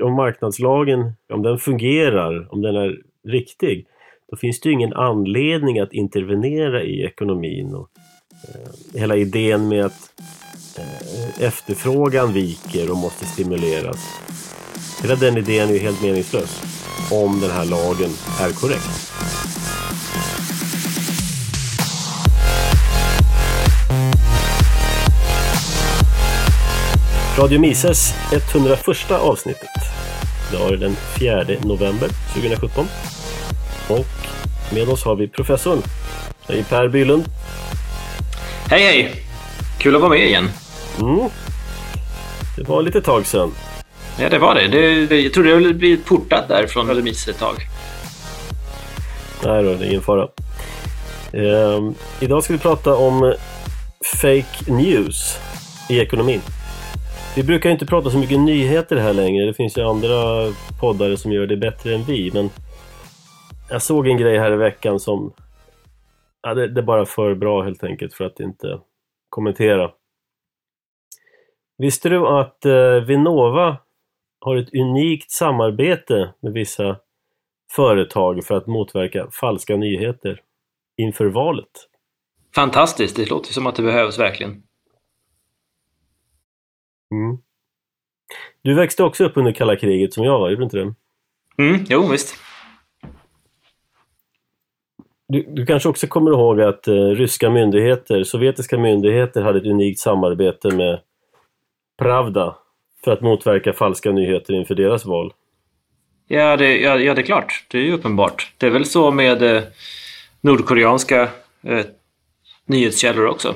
om marknadslagen, om den fungerar, om den är riktig, då finns det ju ingen anledning att intervenera i ekonomin. Och, eh, hela idén med att eh, efterfrågan viker och måste stimuleras. Hela den idén är ju helt meningslös om den här lagen är korrekt. Radio Mises 101 avsnittet. Idag är den 4 november 2017. Och med oss har vi professorn. Hej Per Bylund. Hej hej! Kul att vara med igen. Mm. Det var lite tag sedan. Ja, det var det. det jag trodde jag skulle bli portad där från Radio Mises ett tag. Nej då, det är ingen fara. Ehm, idag ska vi prata om fake news i ekonomin. Vi brukar inte prata så mycket nyheter här längre. Det finns ju andra poddare som gör det bättre än vi. Men jag såg en grej här i veckan som... Ja, det, det är bara för bra helt enkelt för att inte kommentera. Visste du att eh, Vinnova har ett unikt samarbete med vissa företag för att motverka falska nyheter inför valet? Fantastiskt, det låter som att det behövs verkligen. Mm. Du växte också upp under kalla kriget som jag var, gjorde du inte det? Mm, jo visst. Du, du kanske också kommer ihåg att eh, ryska myndigheter, sovjetiska myndigheter hade ett unikt samarbete med Pravda för att motverka falska nyheter inför deras val? Ja, det, ja, ja, det är klart. Det är ju uppenbart. Det är väl så med eh, nordkoreanska eh, nyhetskällor också.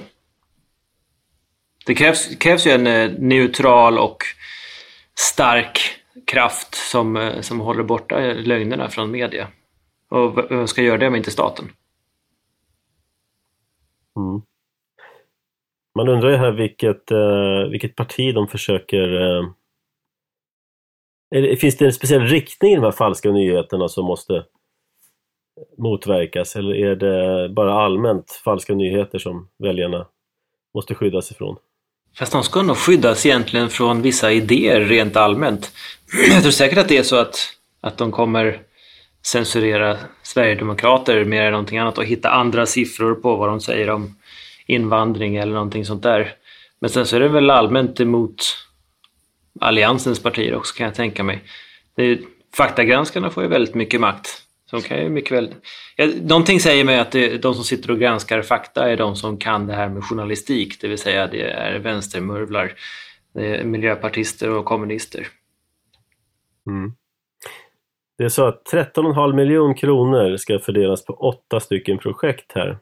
Det krävs, krävs ju en eh, neutral och stark kraft som, eh, som håller borta eh, lögnerna från media. Och vem ska göra det om inte staten? Mm. Man undrar ju här vilket, vilket parti de försöker... Uh, finns det en speciell riktning i de här falska nyheterna som måste motverkas eller är det bara allmänt falska nyheter som väljarna måste skyddas ifrån? Fast de ska nog skyddas egentligen från vissa idéer rent allmänt. Jag tror säkert att det är så att, att de kommer censurera Sverigedemokrater mer än någonting annat och hitta andra siffror på vad de säger om invandring eller någonting sånt där. Men sen så är det väl allmänt emot Alliansens partier också kan jag tänka mig. Det, faktagranskarna får ju väldigt mycket makt. De kan ju mycket väl... Ja, någonting säger mig att det, de som sitter och granskar fakta är de som kan det här med journalistik, det vill säga det är vänstermurvlar, det är miljöpartister och kommunister. Mm. Det är så att 13,5 miljoner kronor ska fördelas på åtta stycken projekt här.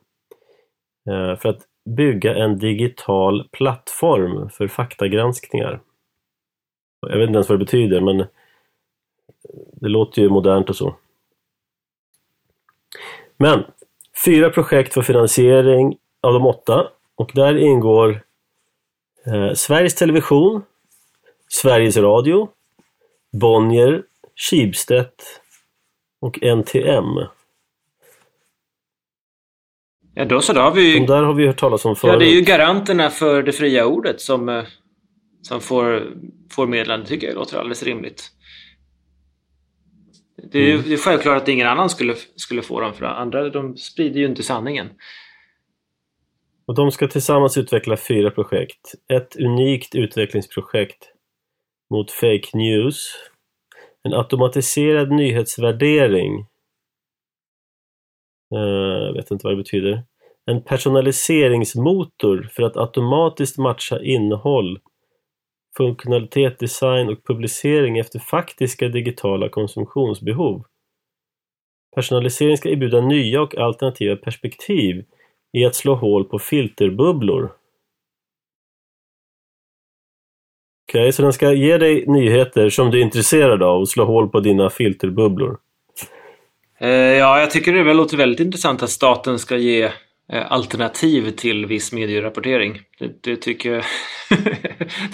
Eh, för att bygga en digital plattform för faktagranskningar. Jag vet inte ens vad det betyder men det låter ju modernt och så. Men fyra projekt för finansiering av de åtta och där ingår eh, Sveriges Television, Sveriges Radio, Bonnier, Schibsted och NTM. Ja, då så. Då har vi De där har vi hört talas om förut. Ja, det är ju garanterna för det fria ordet som, eh, som får, får medlen. Det tycker jag låter alldeles rimligt. Det är, mm. det är självklart att ingen annan skulle, skulle få dem för andra de sprider ju inte sanningen. Och de ska tillsammans utveckla fyra projekt. Ett unikt utvecklingsprojekt mot fake news. En automatiserad nyhetsvärdering. Uh, jag vet inte vad det betyder. En personaliseringsmotor för att automatiskt matcha innehåll funktionalitet, design och publicering efter faktiska digitala konsumtionsbehov. Personalisering ska erbjuda nya och alternativa perspektiv i att slå hål på filterbubblor. Okej, okay, så den ska ge dig nyheter som du är intresserad av och slå hål på dina filterbubblor. Eh, ja, jag tycker det låter väldigt intressant att staten ska ge Eh, alternativ till viss medierapportering. Det, det tycker jag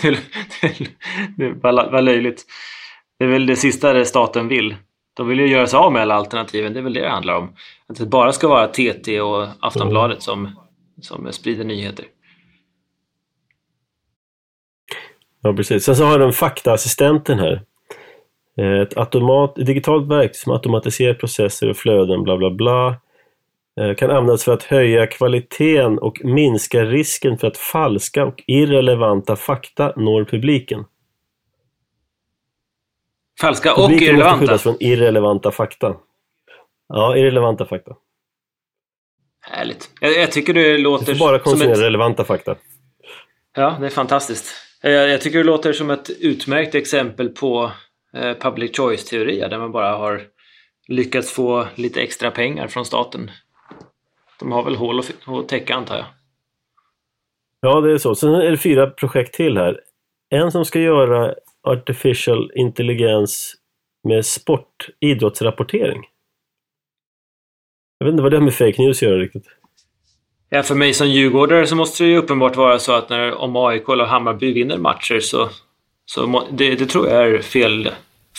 det, det, det var, var löjligt. Det är väl det sista staten vill. De vill ju göra sig av med alla alternativen, det är väl det det handlar om. Att det bara ska vara TT och Aftonbladet som, som sprider nyheter. Ja, precis. Sen så har den faktaassistenten här. Eh, ett, automat, ett digitalt verktyg som automatiserar processer och flöden, bla bla bla. Eh, kan användas för att höja kvaliteten och minska risken för att falska och irrelevanta fakta når publiken. Falska och Publiken måste irrelevanta? skyddas från irrelevanta fakta. Ja, irrelevanta fakta. Härligt. Jag, jag tycker det Du låter får bara konsumera ett... relevanta fakta. Ja, det är fantastiskt. Jag, jag tycker det låter som ett utmärkt exempel på eh, public choice-teorier där man bara har lyckats få lite extra pengar från staten. De har väl hål att täcka antar jag. Ja, det är så. Sen är det fyra projekt till här. En som ska göra artificial intelligens med sport, idrottsrapportering. Jag vet inte vad det har med fake news att göra riktigt. Ja, för mig som djurgårdare så måste det ju uppenbart vara så att när, om AIK eller Hammarby vinner matcher så, så det, det tror jag är fel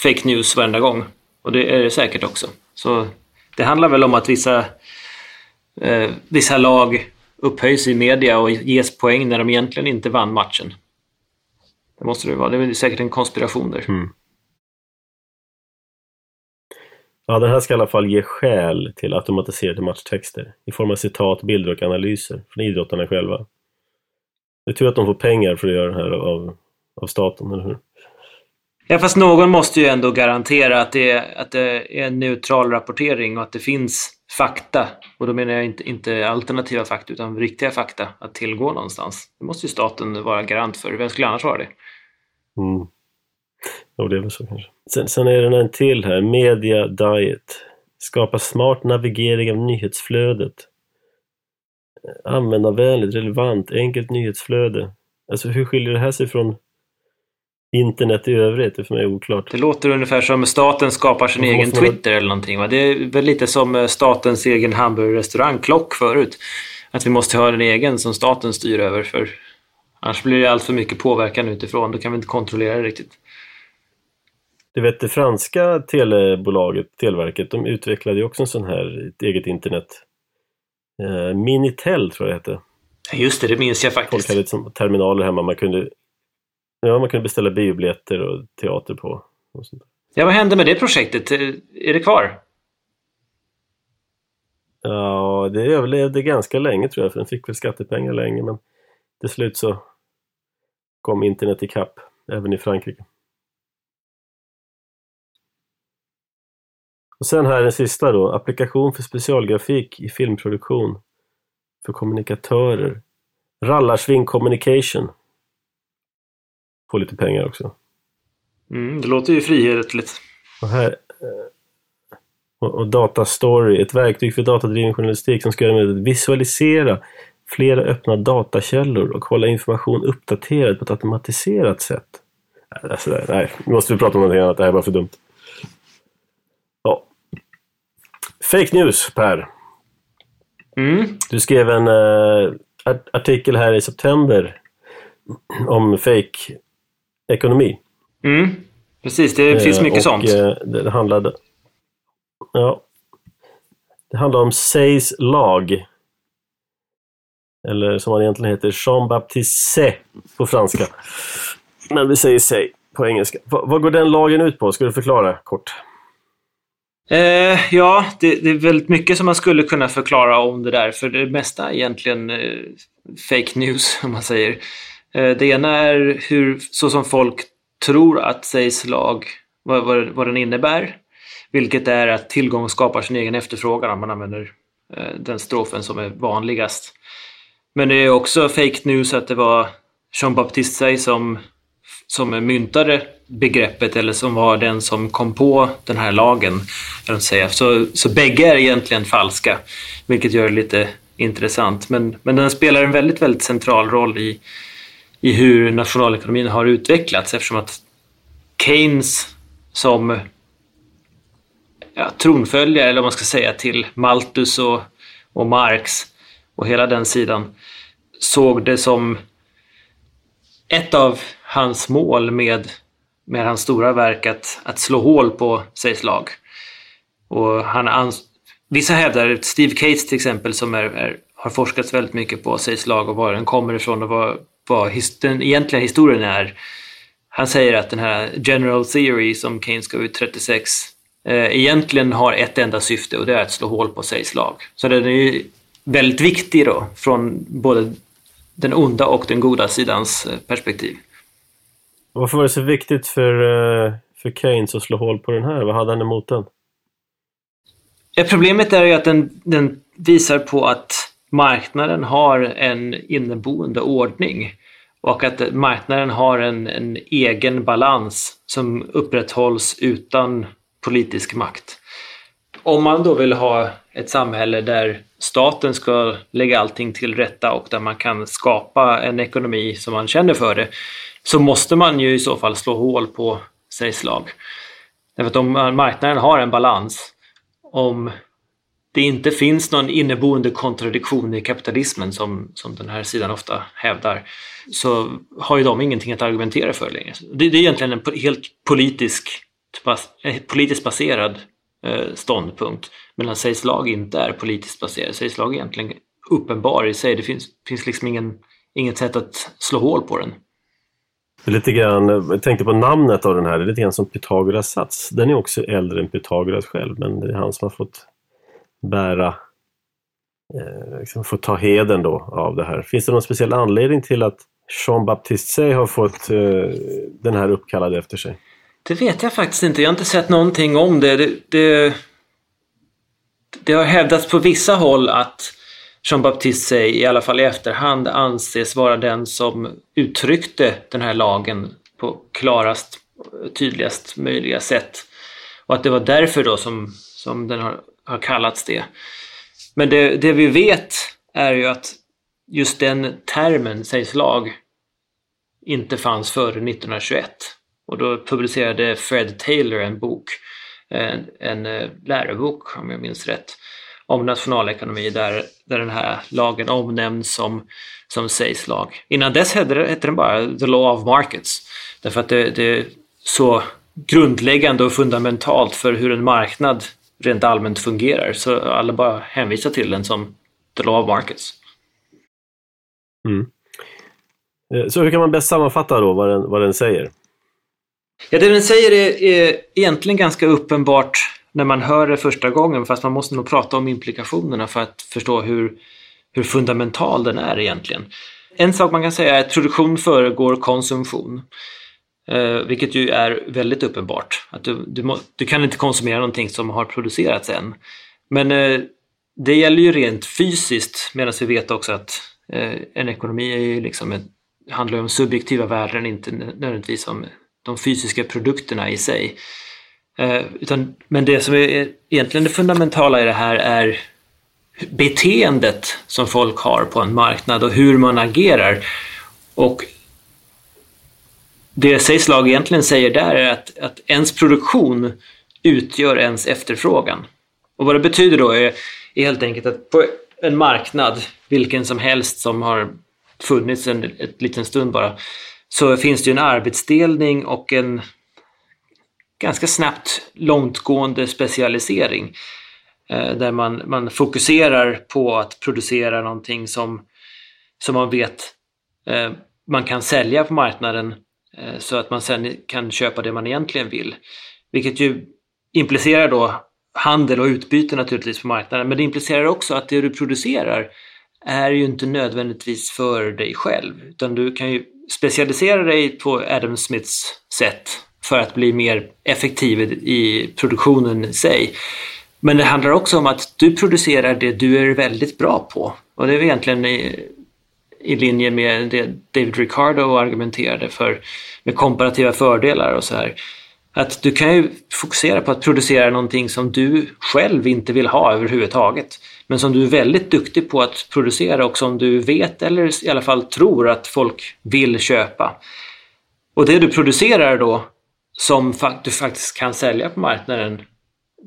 fake news varenda gång. Och det är det säkert också. Så det handlar väl om att vissa, eh, vissa lag upphöjs i media och ges poäng när de egentligen inte vann matchen. Det måste det vara. Det är säkert en konspiration där. Ja, den här ska i alla fall ge skäl till automatiserade matchtexter i form av citat, bilder och analyser från idrottarna själva. Det är tur att de får pengar för att göra det här av, av staten, eller hur? Ja, fast någon måste ju ändå garantera att det, är, att det är en neutral rapportering och att det finns fakta. Och då menar jag inte, inte alternativa fakta utan riktiga fakta att tillgå någonstans. Det måste ju staten vara garant för. Vem skulle annars vara det? Mm. Jo, det är väl så kanske. Sen, sen är det en till här. Media Diet. Skapa smart navigering av nyhetsflödet. Användarvänligt, relevant, enkelt nyhetsflöde. Alltså hur skiljer det här sig från internet i övrigt? Det är för mig oklart. Det låter ungefär som staten skapar sin egen Twitter eller någonting. Va? Det är väl lite som eh, statens egen hamburgerrestaurang Klock förut. Att vi måste ha en egen som staten styr över för annars blir det allt för mycket påverkan utifrån. Då kan vi inte kontrollera det riktigt. Du vet det franska telebolaget, Televerket, de utvecklade ju också en sån här, ett eget internet. Eh, Minitel tror jag det hette. Just det, det minns jag Folk faktiskt. hade liksom terminaler hemma man kunde, ja, man kunde beställa biobiljetter och teater på. Och sånt. Ja, vad hände med det projektet? Är det kvar? Ja, det överlevde ganska länge tror jag, för den fick väl skattepengar länge, men till slut så kom internet ikapp, även i Frankrike. Och sen här den sista då, applikation för specialgrafik i filmproduktion för kommunikatörer. Rallarsving Communication. Får lite pengar också. Mm, det låter ju frihetligt. Och här eh, och, och Datastory, ett verktyg för datadriven journalistik som ska göra det att visualisera flera öppna datakällor och hålla information uppdaterad på ett automatiserat sätt. Alltså, nej, nu måste vi prata om någonting annat. Det här är bara för dumt. Ja. Fake news, Per. Mm. Du skrev en art- artikel här i september om fake ekonomi. Mm. Precis, det finns Eh, mycket och, sånt. eh, Det, handlade... Ja. Det handlar om Seys lag. Eller som han egentligen heter, Jean-Baptiste på franska. Men vi säger Say på engelska. Va, vad går den lagen ut på? Ska du förklara kort? Eh, ja, det, det är väldigt mycket som man skulle kunna förklara om det där. För det mesta är egentligen eh, fake news, om man säger. Eh, det ena är hur, så som folk tror att Seys lag, vad, vad, vad den innebär. Vilket är att tillgång skapar sin egen efterfrågan om man använder eh, den strofen som är vanligast. Men det är också fake news att det var Jean-Baptiste Say som, som myntade begreppet eller som var den som kom på den här lagen. Säga. Så, så bägge är egentligen falska, vilket gör det lite intressant. Men, men den spelar en väldigt, väldigt central roll i, i hur nationalekonomin har utvecklats eftersom att Keynes som ja, tronföljare, eller vad man ska säga, till Malthus och, och Marx och hela den sidan såg det som ett av hans mål med, med hans stora verk att, att slå hål på Seys lag. Och han ans- Vissa hävdar, Steve Cates till exempel, som är, är, har forskats väldigt mycket på Seys lag och var den kommer ifrån och vad, vad his, den egentliga historien är. han säger att den här general theory som Keynes gav ut 36 eh, egentligen har ett enda syfte och det är att slå hål på Say's lag. Så den är ju väldigt viktig då från både den onda och den goda sidans eh, perspektiv. Varför var det så viktigt för, eh, för Keynes att slå hål på den här? Vad hade han emot den? Ja, problemet är ju att den, den visar på att marknaden har en inneboende ordning och att marknaden har en, en egen balans som upprätthålls utan politisk makt. Om man då vill ha ett samhälle där staten ska lägga allting till rätta och där man kan skapa en ekonomi som man känner för det, så måste man ju i så fall slå hål på sig slag. Därför att om marknaden har en balans, om det inte finns någon inneboende kontradiktion i kapitalismen som, som den här sidan ofta hävdar, så har ju de ingenting att argumentera för längre. Det, det är egentligen en helt politisk, eh, politiskt baserad eh, ståndpunkt. Medan Seys lag inte är politiskt baserad. Seys lag är egentligen uppenbar i sig. Det finns, finns liksom ingen, inget sätt att slå hål på den. Lite grann, jag tänkte på namnet av den här, det är lite grann som Pythagoras sats. Den är också äldre än Pythagoras själv, men det är han som har fått bära, eh, liksom få ta heden då av det här. Finns det någon speciell anledning till att Jean-Baptiste Say har fått eh, den här uppkallad efter sig? Det vet jag faktiskt inte. Jag har inte sett någonting om det. Det, det, det har hävdats på vissa håll att Jean-Baptiste Say, i alla fall i efterhand, anses vara den som uttryckte den här lagen på klarast, tydligast möjliga sätt. Och att det var därför då som, som den har, har kallats det. Men det, det vi vet är ju att just den termen, sägs lag, inte fanns före 1921. Och då publicerade Fred Taylor en bok, en, en eh, lärobok om jag minns rätt, om nationalekonomi där, där den här lagen omnämns som, som sägs lag. Innan dess hette, hette den bara The Law of Markets. Därför att det, det är så grundläggande och fundamentalt för hur en marknad rent allmänt fungerar. Så alla bara hänvisar till den som The Law of Markets. Mm. Eh, så hur kan man bäst sammanfatta då vad den, vad den säger? Ja, det den säger är, är egentligen ganska uppenbart när man hör det första gången fast man måste nog prata om implikationerna för att förstå hur, hur fundamental den är egentligen. En sak man kan säga är att produktion föregår konsumtion. Eh, vilket ju är väldigt uppenbart. Att du, du, må, du, kan inte konsumera någonting som har producerats än. Men eh, det gäller ju rent fysiskt medan vi vet också att eh, en ekonomi är ju liksom ett, handlar om subjektiva värden, inte nödvändigtvis om de fysiska produkterna i sig. Eh, utan, men det som är egentligen det fundamentala i det här är beteendet som folk har på en marknad och hur man agerar. Och det Seislag egentligen säger där är att, att ens produktion utgör ens efterfrågan. Och vad det betyder då är, är helt enkelt att på en marknad, vilken som helst som har funnits en ett liten stund bara, så finns det ju en arbetsdelning och en ganska snabbt långtgående specialisering. Eh, där man, man fokuserar på att producera någonting som, som man vet eh, man kan sälja på marknaden Eh, så att man sen kan köpa det man egentligen vill. Vilket ju implicerar då handel och utbyte naturligtvis på marknaden men det implicerar också att det du producerar är ju inte nödvändigtvis för dig själv utan du kan ju specialisera dig på Adam Smiths sätt för att bli mer effektiv i produktionen i sig. Men det handlar också om att du producerar det du är väldigt bra på. Och det är egentligen i, linje med det David Ricardo argumenterade för med komparativa fördelar och så här. Att du kan ju fokusera på att producera någonting som du själv inte vill ha överhuvudtaget. Men som du är väldigt duktig på att producera och som du vet eller i alla fall tror att folk vill köpa. Och det du producerar då som du faktiskt kan sälja på marknaden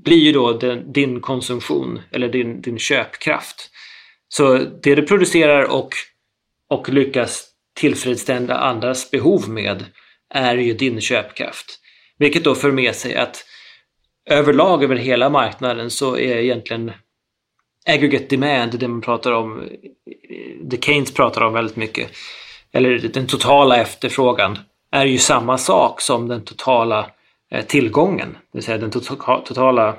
blir ju då din konsumtion eller din, din köpkraft. Så det du producerar och, och lyckas tillfredsställa andras behov med är ju din köpkraft. Vilket då för med sig att överlag över hela marknaden så är egentligen aggregate demand, det man pratar om, det Keynes pratar om väldigt mycket, eller den totala efterfrågan, är ju samma sak som den totala eh, tillgången, det vill säga den totala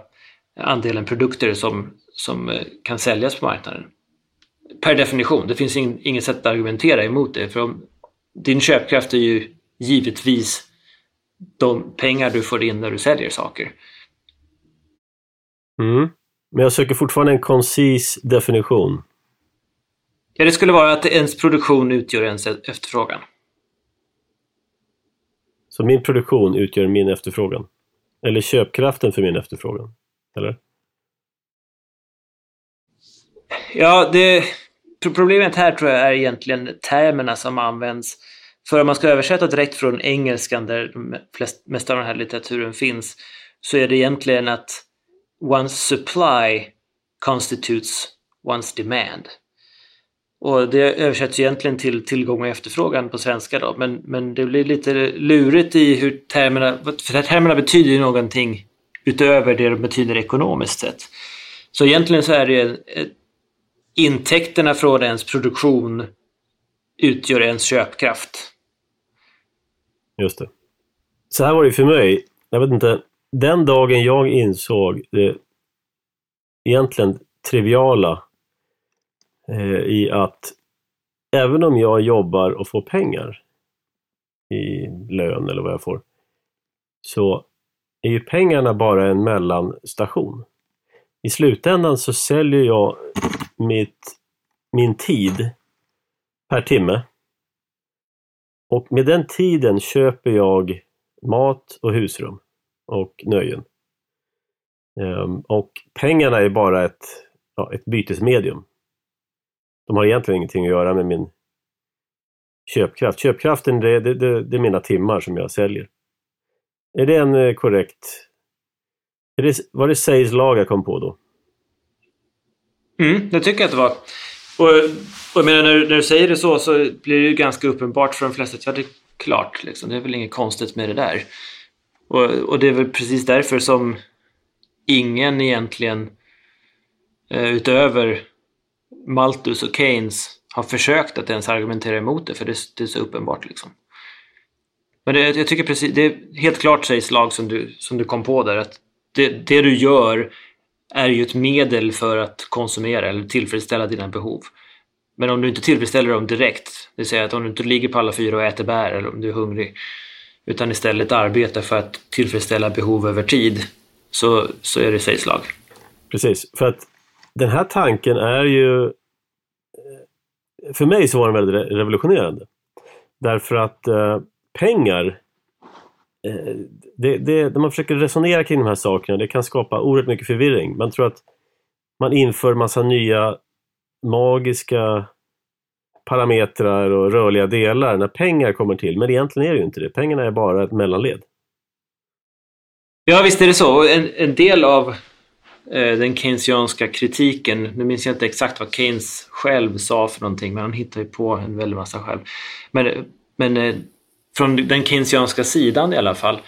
andelen produkter som, som eh, kan säljas på marknaden. Per definition, det finns inget sätt att argumentera emot det. För om, din köpkraft är ju givetvis de pengar du får in när du säljer saker. Mm. Men jag söker fortfarande en koncis definition. Ja, det skulle vara att ens produktion utgör ens efterfrågan. Så min produktion utgör min efterfrågan? Eller köpkraften för min efterfrågan? Eller? Ja, det, problemet här tror jag är egentligen termerna som används. För om man ska översätta direkt från engelskan där flest, mest av den här litteraturen finns så är det egentligen att one's supply constitutes one's demand. Och det översätts egentligen till tillgång och efterfrågan på svenska då, men, men det blir lite lurigt i hur termerna, för termerna betyder ju någonting utöver det de betyder ekonomiskt sett. Så egentligen så är det intäkterna från ens produktion utgör ens köpkraft. Just det. Så här var det för mig. Jag vet inte, den dagen jag insåg det egentligen triviala eh, i att även om jag jobbar och får pengar i lön eller vad jag får, så är ju pengarna bara en mellanstation. I slutändan så säljer jag mitt, min tid per timme. Och med den tiden köper jag mat och husrum och nöjen. Um, och pengarna är bara ett, ja, ett bytesmedium. De har egentligen ingenting att göra med min köpkraft. Köpkraften det, det, det, det är mina timmar som jag säljer. Är det en eh, korrekt... Är det, var det Sayes lag jag kom på då? Mm, det tycker jag att det var. Och, och jag menar, när, när du säger det så så blir det ju ganska uppenbart för de flesta att det är klart. Liksom. Det är väl inget konstigt med det där. Och, och det är väl precis därför som ingen egentligen eh, utöver Malthus och Keynes har försökt att ens argumentera emot det för det, det är så uppenbart. Liksom. Men det, jag tycker precis, det är helt klart sägs lag som du, som du kom på där att det, det du gör är ju ett medel för att konsumera eller tillfredsställa dina behov. Men om du inte tillfredsställer dem direkt, det vill säga att om du inte ligger på alla fyra och äter bär eller om du är hungrig, utan istället arbetar för att tillfredsställa behov över tid, så, så är det sägslag. Precis, för att den här tanken är ju... För mig så var den väldigt revolutionerande. Därför att eh, pengar Eh, det, det, när man försöker resonera kring de här sakerna, det kan skapa oerhört mycket förvirring. Man tror att man inför massa nya magiska parametrar och rörliga delar när pengar kommer till. Men egentligen är det ju inte det. Pengarna är bara ett mellanled. Ja, visst är det så. En, en del av eh, den keynesianska kritiken, nu minns jag inte exakt vad Keynes själv sa för någonting, men han hittar ju på en väldig massa själv. Men, men eh, från den keynesianska sidan i alla fall,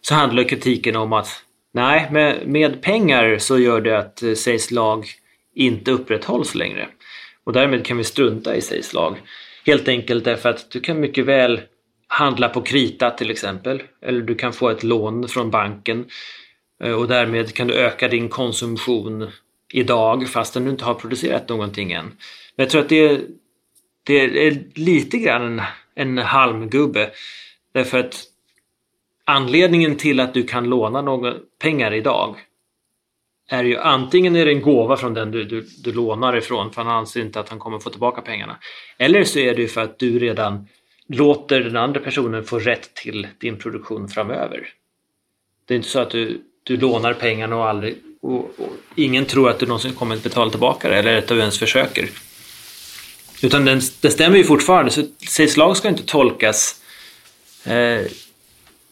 så handlar kritiken om att nej, med, med pengar så gör det att eh, Seis lag inte upprätthålls längre. Och därmed kan vi strunta i Seis lag. Helt enkelt därför att du kan mycket väl handla på krita till exempel. Eller du kan få ett lån från banken eh, och därmed kan du öka din konsumtion idag fastän du inte har producerat någonting än. Men jag tror att det, det är lite grann en halmgubbe. Därför att anledningen till att du kan låna några pengar idag är ju antingen är det en gåva från den du, du, du lånar ifrån för han anser inte att han kommer få tillbaka pengarna. Eller så är det för att du redan låter den andra personen få rätt till din produktion framöver. Det är inte så att du, du lånar pengarna och aldrig och, och ingen tror att du någonsin kommer att betala tillbaka det eller att du ens försöker. Utan den, den stämmer ju fortfarande. Så Seis lag ska inte tolkas eh,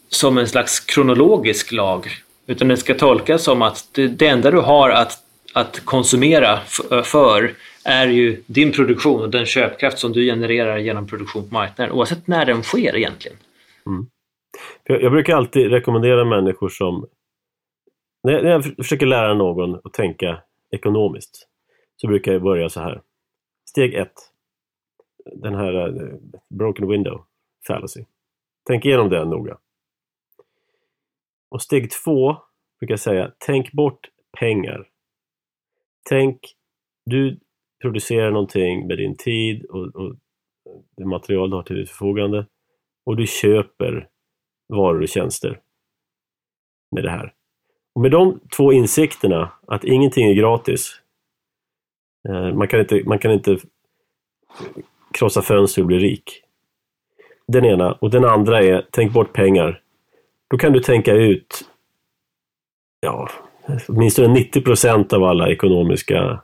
som en slags kronologisk lag. Utan den ska tolkas som att det, det enda du har att, att konsumera eh, för är ju din produktion och den köpkraft som du genererar genom produktion på marknaden. Oavsett när den sker egentligen. Mm. Jag, jag brukar alltid rekommendera människor som... När jag, när jag försöker lära någon att tänka ekonomiskt så brukar jag börja så här. Steg ett den här eh, broken window fallacy. Tänk igenom det noga. Och steg två brukar jag säga, tänk bort pengar. Tänk, du producerar någonting med din tid och, och det material du har till ditt förfogande och du köper varor och tjänster med det här. Och med de två insikterna, att ingenting är gratis. Eh, man kan inte, man kan inte krossa fönster och bli rik. Den ena. Och den andra är, tänk bort pengar. Då kan du tänka ut ja, åtminstone 90 procent av alla ekonomiska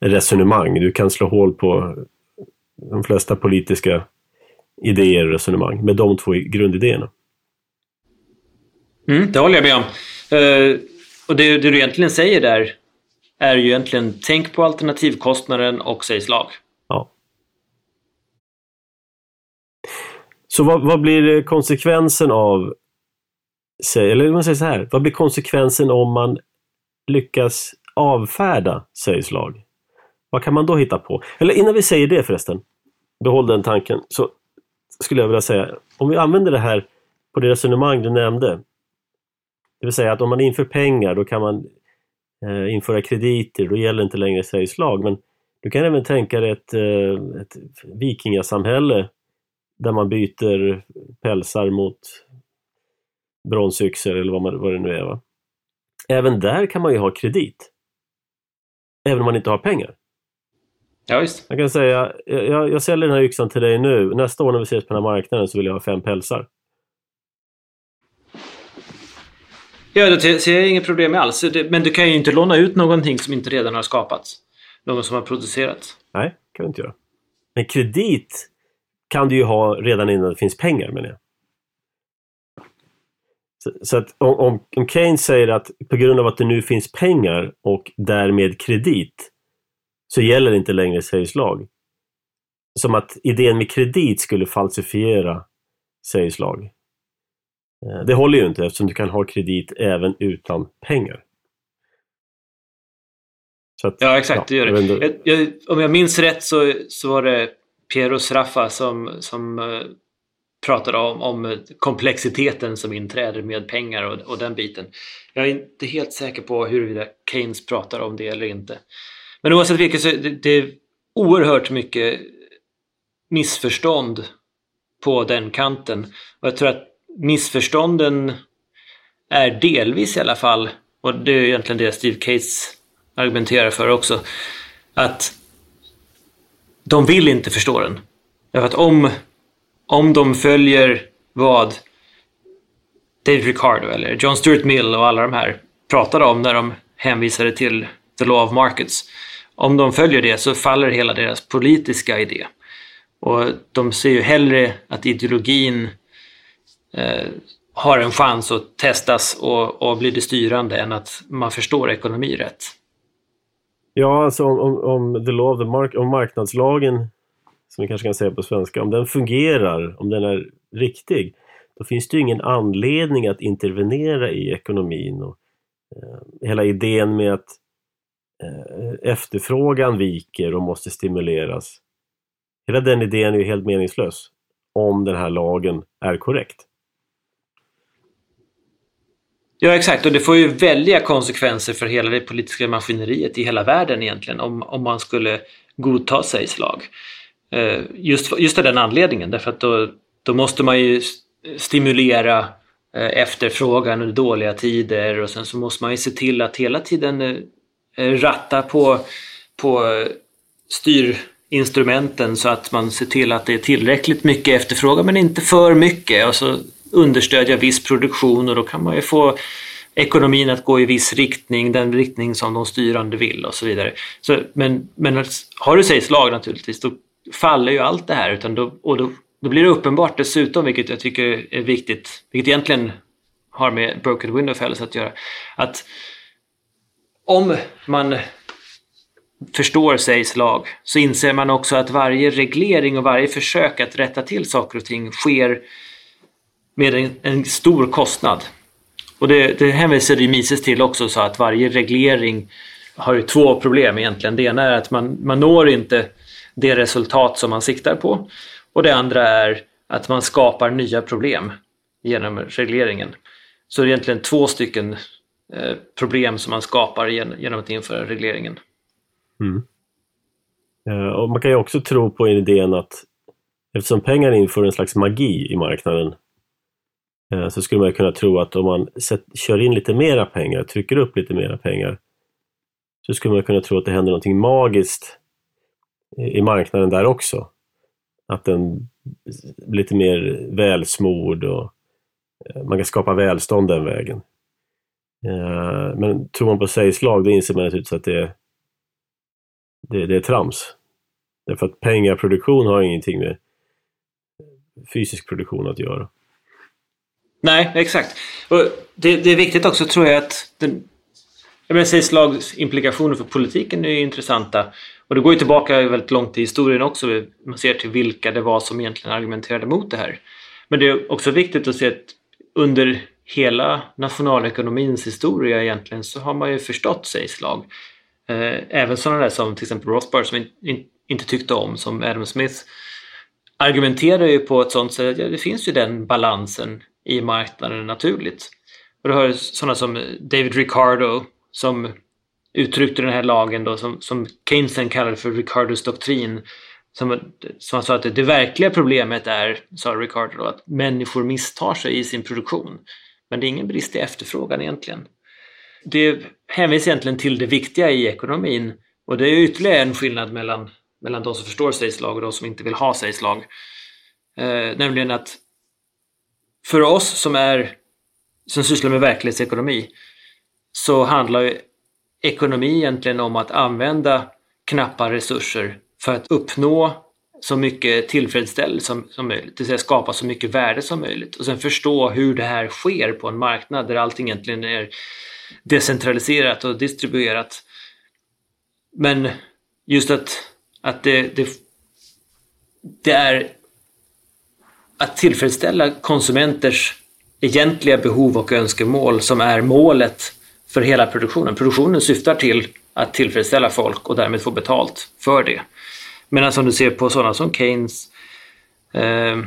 resonemang. Du kan slå hål på de flesta politiska idéer och resonemang med de två grundidéerna. Mm, det håller jag med om. Uh, och det, det, du egentligen säger där är ju egentligen tänk på alternativkostnaden och säg slag. Ja. Så vad, vad blir konsekvensen av, eller man säger så här, vad blir konsekvensen om man lyckas avfärda sägslag? Vad kan man då hitta på? Eller innan vi säger det förresten, behåll den tanken, så skulle jag vilja säga, om vi använder det här på det resonemang du nämnde, det vill säga att om man inför pengar då kan man eh, införa krediter, då gäller inte längre Sveriges lag. Men du kan även tänka dig ett, eh, ett vikingasamhälle där man byter pälsar mot bronsyxor eller vad, man, vad det nu är. Va? Även där kan man ju ha kredit. Även om man inte har pengar. Ja, visst. Jag kan säga, jag, jag säljer den här yxan till dig nu. Nästa år när vi ses på den här marknaden så vill jag ha fem pälsar. Ja, det ser jag inget problem med alls. Men du kan ju inte låna ut någonting som inte redan har skapats. Någon som har producerats. Nej, kan du inte göra. Men kredit kan du ju ha redan innan det finns pengar menar jag. Så, så att om, om, Keynes säger att på grund av att det nu finns pengar och därmed kredit så gäller inte längre Sveriges lag. Som att idén med kredit skulle falsifiera Sveriges lag. Eh, det håller ju inte eftersom du kan ha kredit även utan pengar. Att, ja, exakt. Ja, det gör det. Jag, jag, om jag minns rätt så, så var det Piero Sraffa som, som eh, pratade om, om komplexiteten som inträder med pengar och, och den biten. Jag är inte helt säker på huruvida Keynes pratar om det eller inte. Men oavsett vilket så det, det är oerhört mycket missförstånd på den kanten. Och jag tror att missförstånden är delvis i alla fall, och det är egentligen det Steve Cates argumenterar för också, att de vill inte förstå den. Därför att om, om de följer vad David Ricardo eller John Stuart Mill och alla de här pratade om när de hänvisade till the law of markets. Om de följer det så faller hela deras politiska idé. Och de ser ju hellre att ideologin eh, har en chans att testas och, och bli det styrande än att man förstår ekonomi rätt. Ja, alltså om, om, om the law of the mark om marknadslagen, som vi kanske kan säga på svenska, om den fungerar, om den är riktig, då finns det ju ingen anledning att intervenera i ekonomin. Och, eh, hela idén med att eh, efterfrågan viker och måste stimuleras. Hela den idén är ju helt meningslös om den här lagen är korrekt. Ja exakt och det får ju väldiga konsekvenser för hela det politiska maskineriet i hela världen egentligen om, om man skulle godta Sveriges lag. Eh, just, just av den anledningen därför att då, då måste man ju stimulera eh, efterfrågan under dåliga tider och sen så måste man ju se till att hela tiden eh, ratta på, på styrinstrumenten så att man ser till att det är tillräckligt mycket efterfrågan men inte för mycket och så understödja viss produktion och då kan man ju få ekonomin att gå i viss riktning, den riktning som de styrande vill och så vidare. Så, men, men har du sägs lag naturligtvis, då faller ju allt det här utan då, och då, då blir det uppenbart dessutom, vilket jag tycker är viktigt, vilket egentligen har med Broken Window Fellows att göra, att om man förstår sägs lag så inser man också att varje reglering och varje försök att rätta till saker och ting sker med en, en stor kostnad. Och det, det hänvisade ju Mises till också, så att varje reglering har ju två problem egentligen. Det ena är att man, man når inte det resultat som man siktar på. Och det andra är att man skapar nya problem genom regleringen. Så det är egentligen två stycken eh, problem som man skapar genom att införa regleringen. Mm. Eh, och man kan ju också tro på idén att eftersom pengar inför en slags magi i marknaden Eh, så skulle man kunna tro att om man kör in lite mera pengar, trycker upp lite mera pengar, så skulle man kunna tro att det händer någonting magiskt i marknaden där också. Att den blir lite mer välsmord och eh, man kan skapa välstånd den vägen. Eh, men tror man på sägslag, då inser man naturligtvis att det, det, det är trams. Därför att pengaproduktion har ingenting med fysisk produktion att göra. Nej, exakt. Och det, det är viktigt också tror jag att den, jag menar, slags implikationer för politiken är intressanta. Och det går ju tillbaka väldigt långt i historien också. Man ser till vilka det var som egentligen argumenterade mot det här. Men det är också viktigt att se att under hela nationalekonomins historia egentligen så har man ju förstått sig eh, även sådana där som till exempel Rothbard som inte tyckte om, som Adam Smith, argumenterar ju på ett sånt sätt att ja, det finns ju den balansen i marknaden naturligt. Och du har sådana som David Ricardo som uttryckte den här lagen då som, som Keynesen kallade för Ricardos doktrin. Som, som han sa att det, verkliga problemet är, sa Ricardo då, att människor misstar sig i sin produktion. Men det är ingen brist i efterfrågan egentligen. Det hänvisar egentligen till det viktiga i ekonomin och det är ytterligare en skillnad mellan mellan de som förstår sägslag och de som inte vill ha sägslag. Eh, nämligen att för oss som är som sysslar med verklighetsekonomi så handlar ju ekonomi egentligen om att använda knappa resurser för att uppnå så mycket tillfredsställelse som, som möjligt, det vill säga skapa så mycket värde som möjligt och sen förstå hur det här sker på en marknad där allting egentligen är decentraliserat och distribuerat. Men just att att det, det, det är att tillfredsställa konsumenters egentliga behov och önskemål som är målet för hela produktionen. Produktionen syftar till att tillfredsställa folk och därmed få betalt för det. Medan som du ser på sådana som Keynes eh,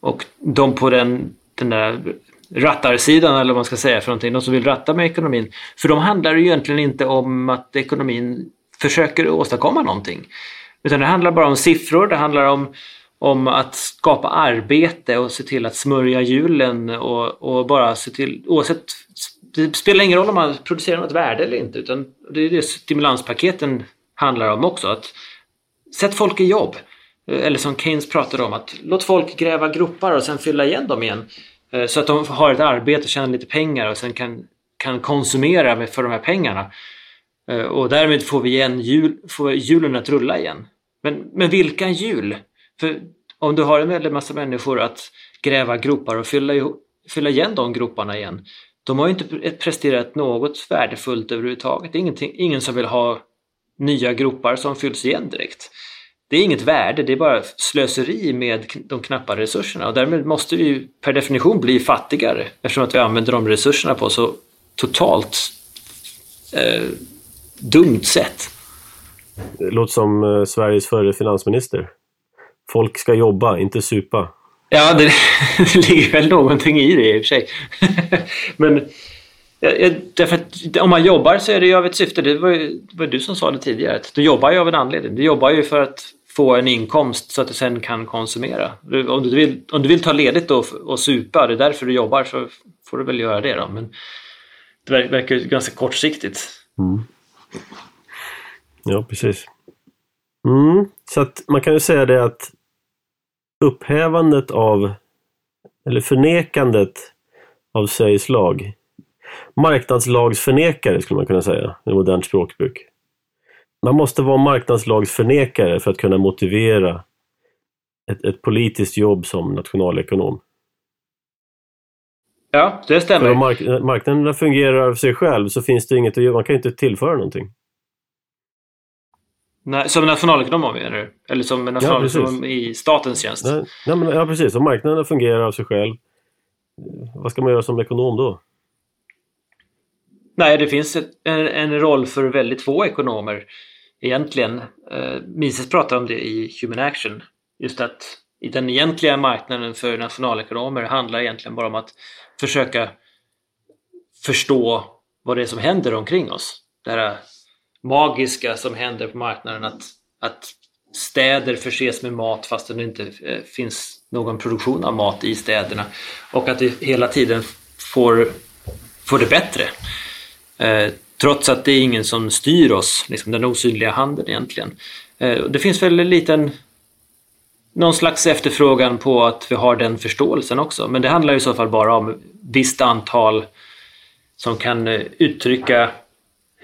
och de på den, den där rattarsidan eller vad man ska säga för någonting, de som vill ratta med ekonomin. För de handlar ju egentligen inte om att ekonomin försöker åstadkomma någonting. Utan det handlar bara om siffror, det handlar om, om att skapa arbete och se till att smörja hjulen och, och bara se till, oavsett, det spelar ingen roll om man producerar något värde eller inte utan det är det stimulanspaketen handlar om också. Att sätt folk i jobb. Eller som Keynes pratade om, att låt folk gräva gropar och sen fylla igen dem igen. Eh, så att de har ett arbete och tjänar lite pengar och sen kan, kan konsumera för de här pengarna. Eh, och därmed får vi igen hjul, får hjulen att rulla igen. Men, men vilka hjul? För om du har en väldig massa människor att gräva gropar och fylla, fylla igen de groparna igen. De har ju inte presterat något värdefullt överhuvudtaget. Det är ingen som vill ha nya gropar som fylls igen direkt. Det är inget värde, det är bara slöseri med de knappa resurserna och därmed måste vi per definition bli fattigare eftersom att vi använder de resurserna på så totalt eh, dumt sätt. Det låter som eh, Sveriges förre finansminister. Folk ska jobba, inte supa. Ja, det, det ligger väl någonting i det i och för sig. Men därför att om man jobbar så är det ju av ett syfte. Det var, ju, det var du som sa det tidigare. Att du jobbar ju av en anledning. Du jobbar ju för att få en inkomst så att du sen kan konsumera. Om du vill, om du vill ta ledigt och, och supa, det är därför du jobbar, så får du väl göra det då. Men det verkar ju ganska kortsiktigt. Mm. Ja, precis. Mm, så att man kan ju säga det att upphävandet av, eller förnekandet av Sveriges lag, marknadslagsförnekare skulle man kunna säga i modernt språkbruk. Man måste vara marknadslagsförnekare för att kunna motivera ett, ett politiskt jobb som nationalekonom. Ja, det stämmer. För om mark marknaden fungerar av sig själv så finns det inget att göra. Man kan inte tillföra någonting. Nej, som nationalekonom menar du? Eller som nationalekonom ja, i statens tjänst? Nej, nej, men, ja, precis. Om marknaden fungerar av sig själv, vad ska man göra som ekonom då? Nej, det finns ett, en, en, roll för väldigt få ekonomer egentligen. Eh, Mises pratar om det i Human Action. Just att den egentliga marknaden för nationalekonomer handlar egentligen bara om att försöka förstå vad det är som händer omkring oss. Det här magiska som händer på marknaden att, att städer förses med mat fast det inte eh, finns någon produktion av mat i städerna och att vi hela tiden får, får det bättre. Eh, trots att det är ingen som styr oss, liksom den osynliga handen egentligen. Eh, det finns väl en liten någon slags efterfrågan på att vi har den förståelsen också. Men det handlar i så fall bara om visst antal som kan eh, uttrycka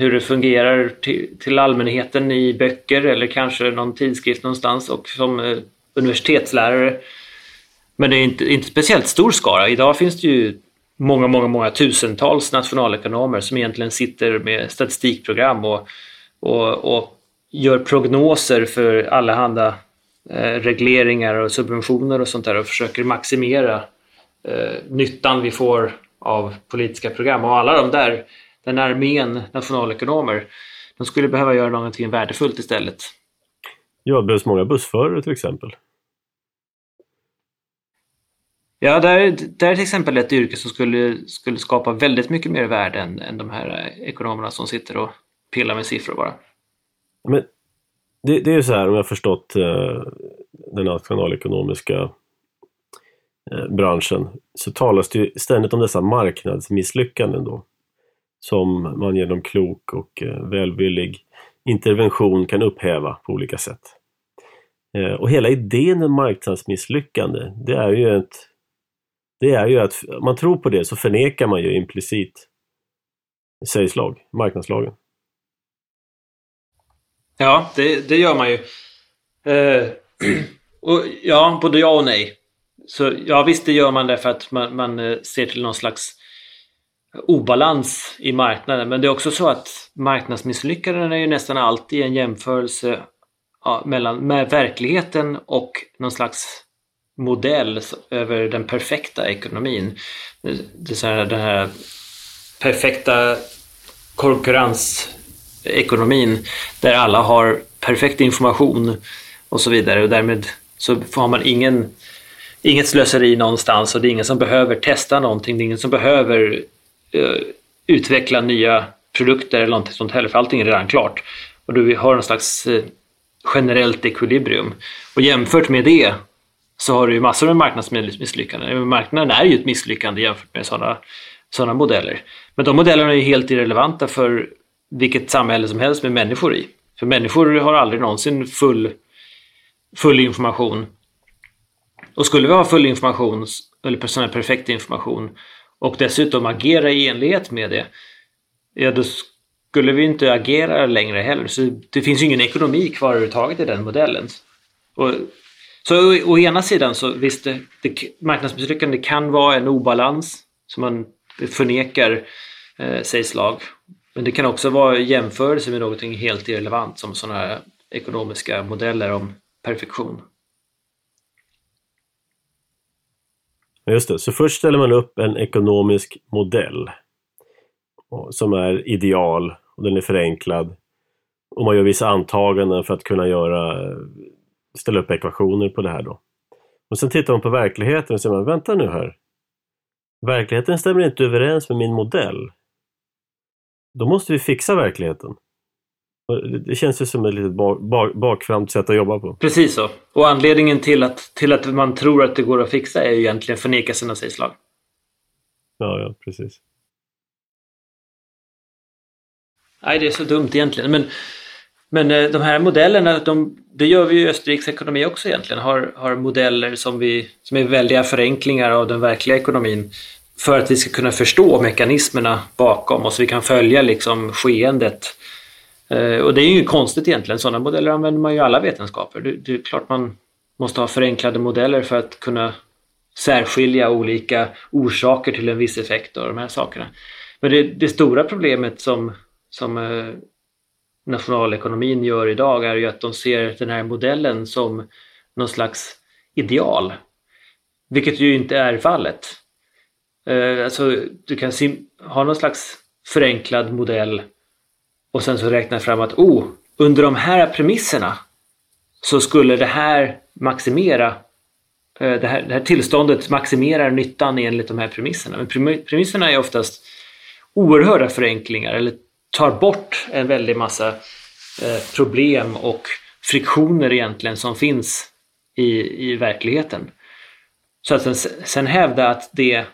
hur det fungerar till, till, allmänheten i böcker eller kanske någon tidskrift någonstans och som eh, universitetslärare. Men det är inte, inte speciellt stor skara. Idag finns det ju många, många, många tusentals nationalekonomer som egentligen sitter med statistikprogram och, och, och gör prognoser för allehanda eh, regleringar och subventioner och sånt där och försöker maximera eh, nyttan vi får av politiska program. Och alla de där, den armén nationalekonomer, de skulle behöva göra någonting värdefullt istället. Ja, det behövs många bussförare till exempel. Ja, där, där är till exempel ett yrke som skulle, skulle skapa väldigt mycket mer värde än, än de här ekonomerna som sitter och pillar med siffror bara. Men det, det är ju så här, om jag har förstått eh, den nationalekonomiska Eh, branschen så talas det ju ständigt om dessa marknadsmisslyckanden då. Som man genom klok och eh, välvillig intervention kan upphäva på olika sätt. Eh, och hela idén med marknadsmisslyckande, det är ju ett det är ju att om man tror på det så förnekar man ju implicit sägslag, marknadslagen. Ja, det, det gör man ju. Eh, och ja, både ja och nej. Så ja, visst det gör man därför att man, man eh, ser till någon slags obalans i marknaden. Men det är också så att marknadsmisslyckanden är ju nästan alltid en jämförelse ja, mellan, med verkligheten och någon slags modell över den perfekta ekonomin. Det är så här, den här perfekta konkurrensekonomin där alla har perfekt information och så vidare och därmed så har man ingen inget slöseri någonstans och det är ingen som behöver testa någonting. Det är ingen som behöver Eh, utveckla nya produkter eller någonting sånt heller för allting är redan klart. Och du har en slags eh, generellt ekvilibrium. Och jämfört med det så har du ju massor med marknadsmisslyckanden. Eh, marknaden är ju ett misslyckande jämfört med sådana sådana modeller. Men de modellerna är ju helt irrelevanta för vilket samhälle som helst med människor i. För människor har aldrig någonsin full, full information och skulle vi ha full information, eller sån här perfekt information och dessutom agera i enlighet med det, ja då skulle vi inte agera längre heller. Så det finns ju ingen ekonomi kvar överhuvudtaget i den modellen. Och, så å, å ena sidan så visst, det, det, marknadsmisslyckande kan vara en obalans som man förnekar eh, sägs lag. Men det kan också vara jämförelse med någonting helt irrelevant som sådana här ekonomiska modeller om perfektion. Just det, så först ställer man upp en ekonomisk modell som är ideal och den är förenklad. Och man gör vissa antaganden för att kunna göra, ställa upp ekvationer på det här då. Och sen tittar man på verkligheten och säger man, vänta nu här. Verkligheten stämmer inte överens med min modell. Då måste vi fixa verkligheten. Det känns ju som ett litet bak, bak, bakframt sätt att jobba på. Precis så. Och anledningen till att, till att man tror att det går att fixa är ju egentligen förnekelsen av sägslag. Ja, ja, precis. Nej, det är så dumt egentligen. Men, men eh, de här modellerna, de, det gör vi ju i Österrikes ekonomi också egentligen. Har, har modeller som, vi, som är väldiga förenklingar av den verkliga ekonomin för att vi ska kunna förstå mekanismerna bakom och så vi kan följa liksom skeendet Eh, och det är ju konstigt egentligen, sådana modeller använder man ju i alla vetenskaper. Det, det är klart man måste ha förenklade modeller för att kunna särskilja olika orsaker till en viss effekt och de här sakerna. Men det, det stora problemet som, som eh, nationalekonomin gör idag är ju att de ser den här modellen som någon slags ideal. Vilket ju inte är fallet. Eh, alltså, du kan ha någon slags förenklad modell och sen så räknar jag fram att oh, under de här premisserna så skulle det här maximera eh, det här, det här tillståndet maximerar nyttan enligt de här premisserna. Men premisserna är oftast oerhörda förenklingar eller tar bort en väldig massa eh, problem och friktioner egentligen som finns i, i verkligheten. Så att sen, sen hävda att det,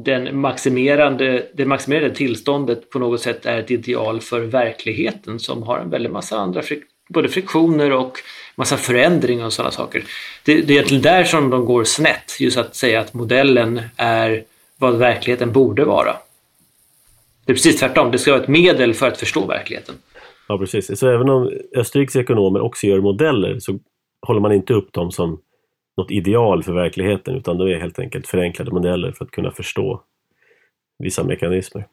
den maximerande, det maximerade tillståndet på något sätt är ett ideal för verkligheten som har en väldig massa andra frik, både friktioner och massa förändringar och sådana saker. Det, det är egentligen där som de går snett, just att säga att modellen är vad verkligheten borde vara. Det är precis tvärtom, det ska vara ett medel för att förstå verkligheten. Ja, precis. Så även om Österrikes ekonomer också gör modeller så håller man inte upp dem som något ideal för verkligheten utan det är helt enkelt förenklade modeller för att kunna förstå vissa mekanismer.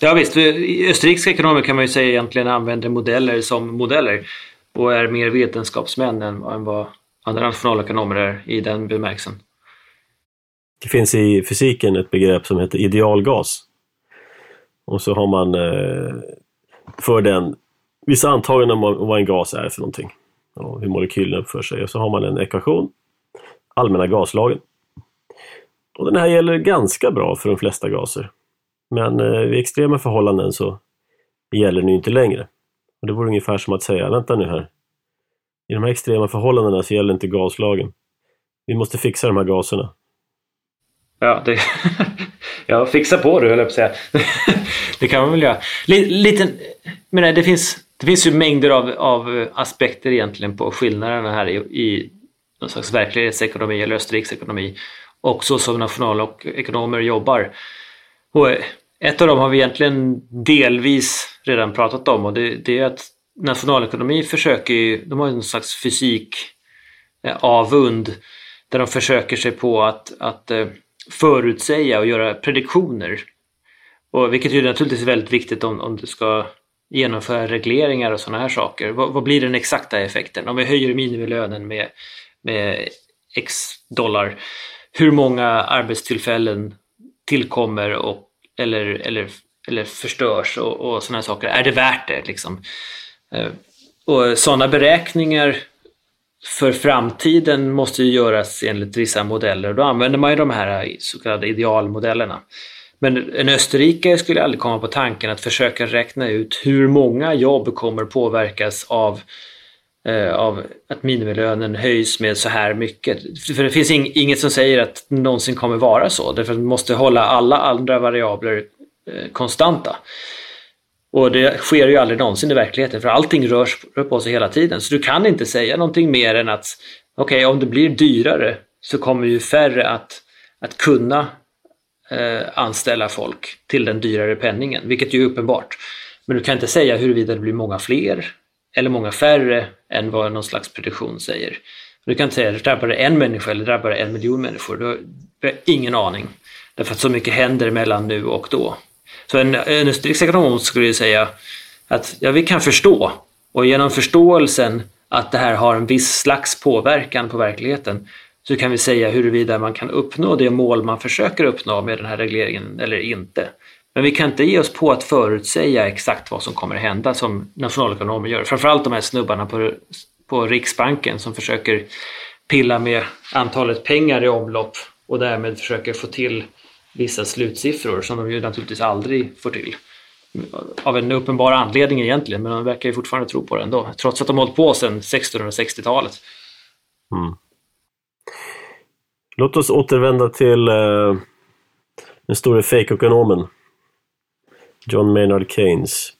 Ja visst, österrikiska ekonomer kan man ju säga egentligen använder modeller som modeller och är mer vetenskapsmän än, vad andra nationalekonomer är i den bemärkelsen. Det finns i fysiken ett begrepp som heter idealgas. Och så har man eh, för den vissa antaganden om vad en gas är för någonting. Och hur molekylerna uppför sig. Och så har man en ekvation, allmänna gaslagen. Och den här gäller ganska bra för de flesta gaser. Men eh, vid extrema förhållanden så gäller den ju inte längre. Och det vore ungefär som att säga, vänta nu här. I de här extrema förhållandena så gäller inte gaslagen. Vi måste fixa de här gaserna. Ja, det... ja fixa på du höll jag på att säga. det kan man väl göra. Liten... Men det finns, det finns ju mängder av, av eh, aspekter egentligen på skillnaderna här i, i någon slags verklighetsekonomi eller österriksekonomi och så som national och ekonomer jobbar. Och eh, ett av dem har vi egentligen delvis redan pratat om och det, det är att nationalekonomi försöker ju, de har ju någon slags fysik eh, avund där de försöker sig på att, att förutsäga och göra prediktioner. Och vilket ju naturligtvis är väldigt viktigt om, om du ska genomföra regleringar och sådana här saker. Vad, vad, blir den exakta effekten? Om vi höjer minimilönen med, med x dollar, hur många arbetstillfällen tillkommer och, eller, eller, eller förstörs och, och sådana här saker? Är det värt det? Liksom? Eh, och sådana beräkningar för framtiden måste ju göras enligt vissa modeller. Då använder man ju de här så kallade idealmodellerna. Men en österrikare skulle aldrig komma på tanken att försöka räkna ut hur många jobb kommer påverkas av, eh, av att minimilönen höjs med så här mycket. För det finns inget som säger att det någonsin kommer vara så. Därför att man måste hålla alla andra variabler eh, konstanta. Och det sker ju aldrig någonsin i verkligheten för allting rör, rör på sig hela tiden. Så du kan inte säga någonting mer än att okej, okay, om det blir dyrare så kommer ju färre att, att kunna Eh, anställa folk till den dyrare penningen, vilket ju är uppenbart. Men du kan inte säga huruvida det blir många fler eller många färre än vad någon slags prediktion säger. Du kan inte säga att det drabbar en människa eller drabbar en miljon människor. Du har, du har ingen aning. Därför att så mycket händer mellan nu och då. Så en, en österrikisk ekonom skulle säga att ja, vi kan förstå och genom förståelsen att det här har en viss slags påverkan på verkligheten så kan vi säga huruvida man kan uppnå det mål man försöker uppnå med den här regleringen eller inte. Men vi kan inte ge oss på att förutsäga exakt vad som kommer att hända som nationalekonomer gör. Framförallt de här snubbarna på, på Riksbanken som försöker pilla med antalet pengar i omlopp och därmed försöker få till vissa slutsiffror som de ju naturligtvis aldrig får till. Av en uppenbar anledning egentligen, men de verkar ju fortfarande tro på det ändå. Trots att de hållit på sedan 1660-talet. Mm. Låt oss återvända till uh, den store fake-ekonomen John Maynard Keynes.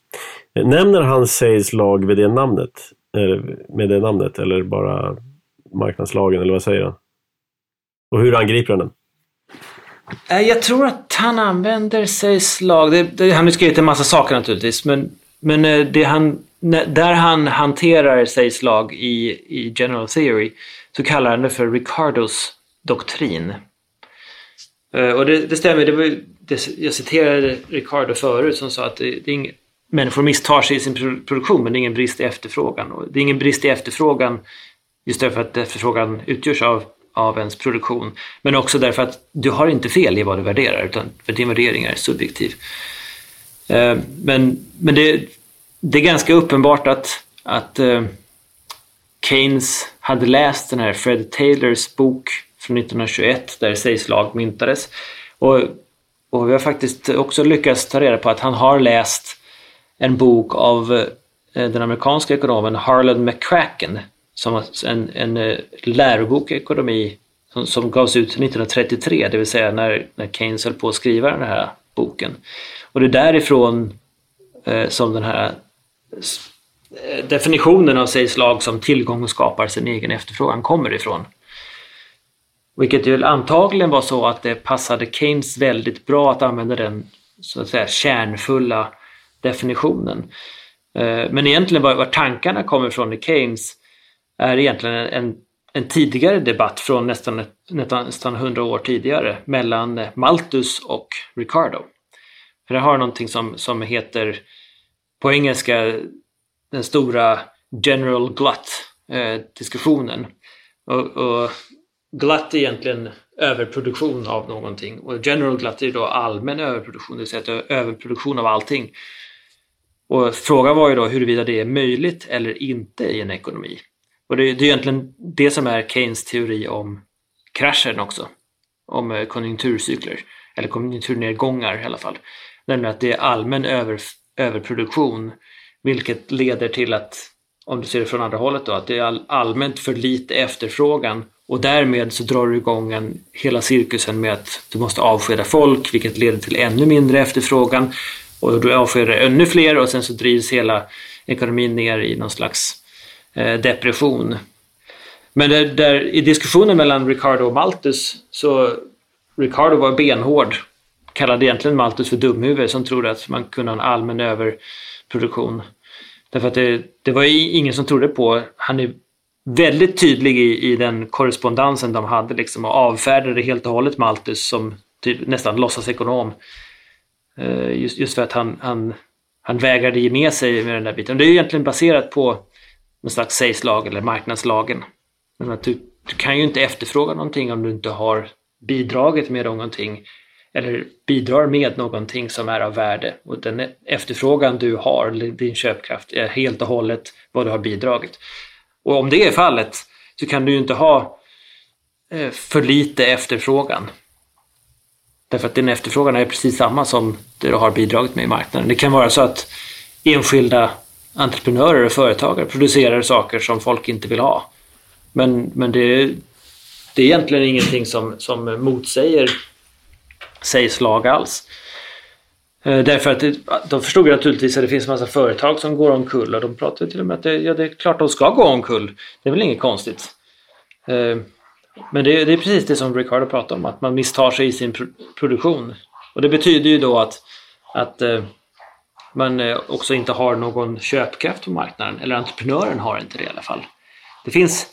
Nämner han Sayes lag vid det namnet? Eh, med det namnet eller bara marknadslagen eller vad säger han? Och hur angriper han den? Eh, jag tror att han använder sig lag. Det, det, han har skrivit en massa saker naturligtvis, men, men det han, där han hanterar sig lag i, i General Theory så kallar han det för Ricardos doktrin. Eh, och det, det stämmer, det var, det, jag citerade Ricardo förut som sa att det, det är ing, människor misstar sig i sin produktion men det är ingen brist i efterfrågan. Och det är ingen brist i efterfrågan just därför att efterfrågan utgörs av av ens produktion. Men också därför att du har inte fel i vad du värderar, utan för din värdering är subjektiv. Eh, men, men det, det är ganska uppenbart att, att eh, Keynes hade läst den här Fred Taylors bok från 1921 där Seislag lag myntades. Och, och vi har faktiskt också lyckats ta reda på att han har läst en bok av eh, den amerikanska ekonomen Harlan McCracken som en, en eh, lärobok i ekonomi som, som gavs ut 1933, det vill säga när, när Keynes höll på att skriva den här boken. Och det är därifrån eh, som den här eh, definitionen av sägs lag som tillgång skapar sin egen efterfrågan kommer ifrån. Vilket ju antagligen var så att det passade Keynes väldigt bra att använda den så att säga kärnfulla definitionen. Eh, men egentligen var, var tankarna kommer ifrån i Keynes är egentligen en, en tidigare debatt från nästan, nästan 100 år tidigare mellan eh, Malthus och Ricardo. För det har någonting som, som heter på engelska den stora General Glut-diskussionen. Eh, och, och Glut är egentligen överproduktion av någonting och general glut är då allmän överproduktion, det vill säga överproduktion av allting. Och frågan var ju då huruvida det är möjligt eller inte i en ekonomi. Och det, det är egentligen det som är Keynes teori om kraschen också. Om eh, konjunkturcykler, eller konjunkturnedgångar i alla fall. Nämligen att det är allmän över, överproduktion vilket leder till att, om du ser det från andra hållet då, att det är allmänt för lite efterfrågan och därmed så drar du igång en, hela cirkusen med att du måste avskeda folk vilket leder till ännu mindre efterfrågan och du avskedar ännu fler och sen så drivs hela ekonomin ner i någon slags eh, depression. Men där, där, i diskussionen mellan Ricardo och Malthus så Ricardo var benhård, kallade egentligen Malthus för dumhuvud som trodde att man kunde ha en allmän överproduktion. Därför att det, det var ingen som trodde på, han är väldigt tydlig i, i den korrespondensen de hade liksom och avfärdade helt och hållet Malthus som typ, nästan låtsasekonom. Uh, just, just för att han, han, han vägrade ge med sig med den där biten. Det är egentligen baserat på någon slags sägslag eller marknadslagen. Men att du, du kan ju inte efterfråga någonting om du inte har bidragit med någonting eller bidrar med någonting som är av värde. Och den efterfrågan du har, din köpkraft, är helt och hållet vad du har bidragit. Och om det är fallet så kan du ju inte ha eh, för lite efterfrågan. Därför att din efterfrågan är precis samma som det du har bidragit med i marknaden. Det kan vara så att enskilda entreprenörer och företagare producerar saker som folk inte vill ha. Men, men det, det är egentligen ingenting som, som motsäger sägs lag alls. Eh, därför att det, de förstod naturligtvis att det finns en massa företag som går omkull och de pratade till och med att det, ja, det är klart de ska gå omkull. Det är väl inget konstigt. Eh, men det, det är precis det som Ricardo pratade om, att man misstar sig i sin produktion. Och det betyder ju då att, att eh, man också inte har någon köpkraft på marknaden, eller entreprenören har inte det i alla fall. Det finns...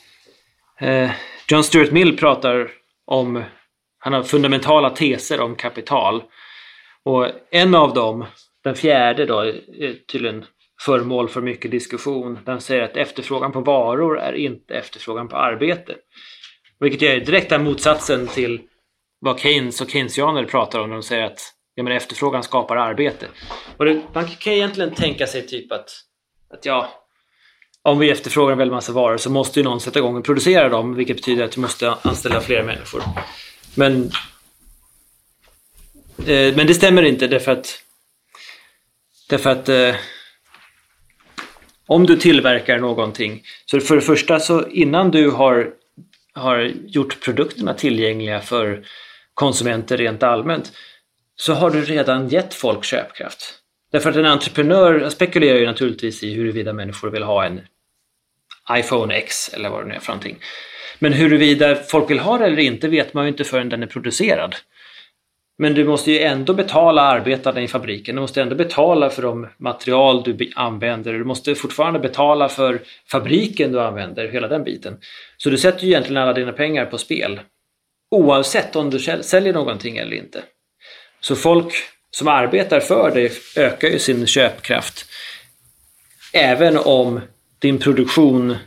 John Stuart Mill pratar om, han har fundamentala teser om kapital och en av dem, den fjärde då, är tydligen föremål för mycket diskussion. Den säger att efterfrågan på varor är inte efterfrågan på arbete. Vilket är direkta motsatsen till vad Keynes och Keynesianer pratar om när de säger att ja, men efterfrågan skapar arbete. Och det, man kan egentligen tänka sig typ att, att ja, om vi efterfrågar en väldig massa varor så måste ju någon sätta igång och producera dem vilket betyder att vi måste anställa fler människor. Men Eh, men det stämmer inte därför att därför att eh, om du tillverkar någonting så för det första så innan du har, har gjort produkterna tillgängliga för konsumenter rent allmänt så har du redan gett folk köpkraft. Därför att en entreprenör spekulerar ju naturligtvis i huruvida människor vill ha en iPhone X eller vad det nu är för någonting. Men huruvida folk vill ha det eller inte vet man ju inte förrän den är producerad. Men du måste ju ändå betala arbetarna i fabriken. Du måste ändå betala för de material du använder. Du måste fortfarande betala för fabriken du använder, hela den biten. Så du sätter ju egentligen alla dina pengar på spel. Oavsett om du säljer någonting eller inte. Så folk som arbetar för dig ökar ju sin köpkraft. Även om din produktion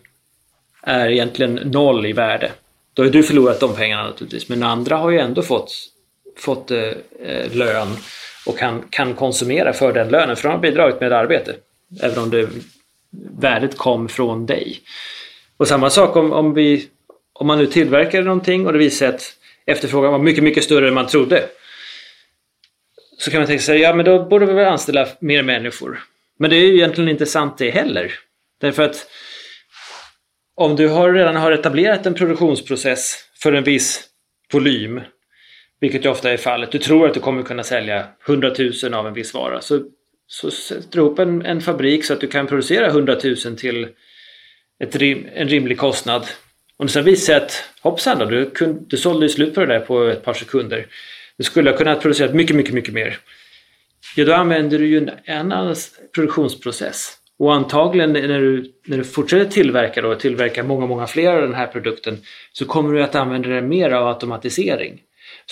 är egentligen noll i värde. Då har du förlorat de pengarna naturligtvis. Men andra har ju ändå fått fått eh, eh, lön och kan, kan konsumera för den lönen, för de har bidragit med arbete. Även om det, värdet kom från dig. Och samma sak om, om, vi, om man nu tillverkar någonting och det visar sig att efterfrågan var mycket, mycket större än man trodde. Så kan man tänka sig, ja men då borde vi väl anställa mer människor. Men det är ju egentligen inte sant det heller. Därför att om du har, redan har etablerat en produktionsprocess för en viss volym, vilket ju ofta är fallet, du tror att du kommer kunna sälja 100 000 av en viss vara, så, så sätter du ihop en, en fabrik så att du kan producera 100 000 till ett rim, en rimlig kostnad. Om sen visar sig att hoppsan då, du, du sålde slut på det där på ett par sekunder. Du skulle ha kunnat producera mycket, mycket, mycket mer. Ja, då använder du ju en, en annan produktionsprocess. Och antagligen när du, när du fortsätter tillverka och tillverka många, många fler av den här produkten så kommer du att använda dig mer av automatisering.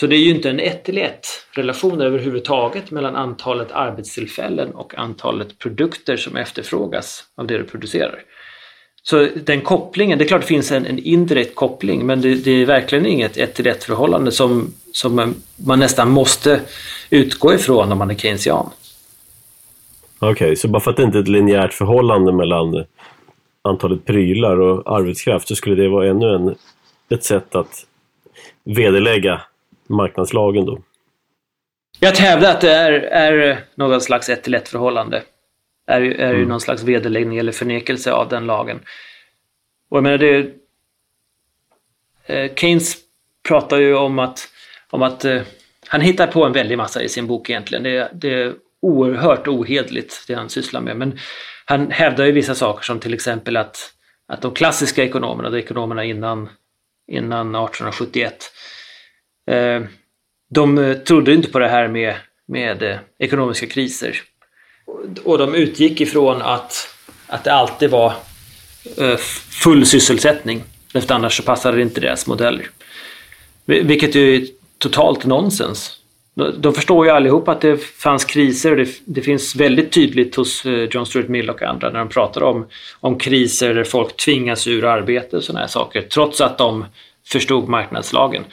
Så det är ju inte en ett till ett relation överhuvudtaget mellan antalet arbetstillfällen och antalet produkter som efterfrågas av det du producerar. Så den kopplingen, det är klart det finns en, en indirekt koppling men det, det, är verkligen inget ett till ett förhållande som, som man, nästan måste utgå ifrån om man är keynesian. Okej, okay, så bara för att det inte är ett linjärt förhållande mellan antalet prylar och arbetskraft så skulle det vara ännu en, ett sätt att vederlägga marknadslagen då? Jag hävdar att det är, är någon slags ett till ett förhållande är, ju, är ju mm. någon slags vederläggning eller förnekelse av den lagen. Och jag menar det... Eh, Keynes pratar ju om att, om att eh, han hittar på en väldig massa i sin bok egentligen. Det, det är oerhört ohedligt det han sysslar med. Men han hävdar ju vissa saker som till exempel att, att de klassiska ekonomerna, de ekonomerna innan, innan 1871, eh, Eh, de eh, trodde inte på det här med, med eh, ekonomiska kriser. Och de utgick ifrån att, att det alltid var full sysselsättning. För annars så passade det inte deras modeller. Vilket ju är totalt nonsens. De förstår ju allihop att det fanns kriser. Det, det finns väldigt tydligt hos John Stuart Mill och andra när de pratar om, om kriser där folk tvingas ur arbete och sådana här saker. Trots att de förstod marknadslagen.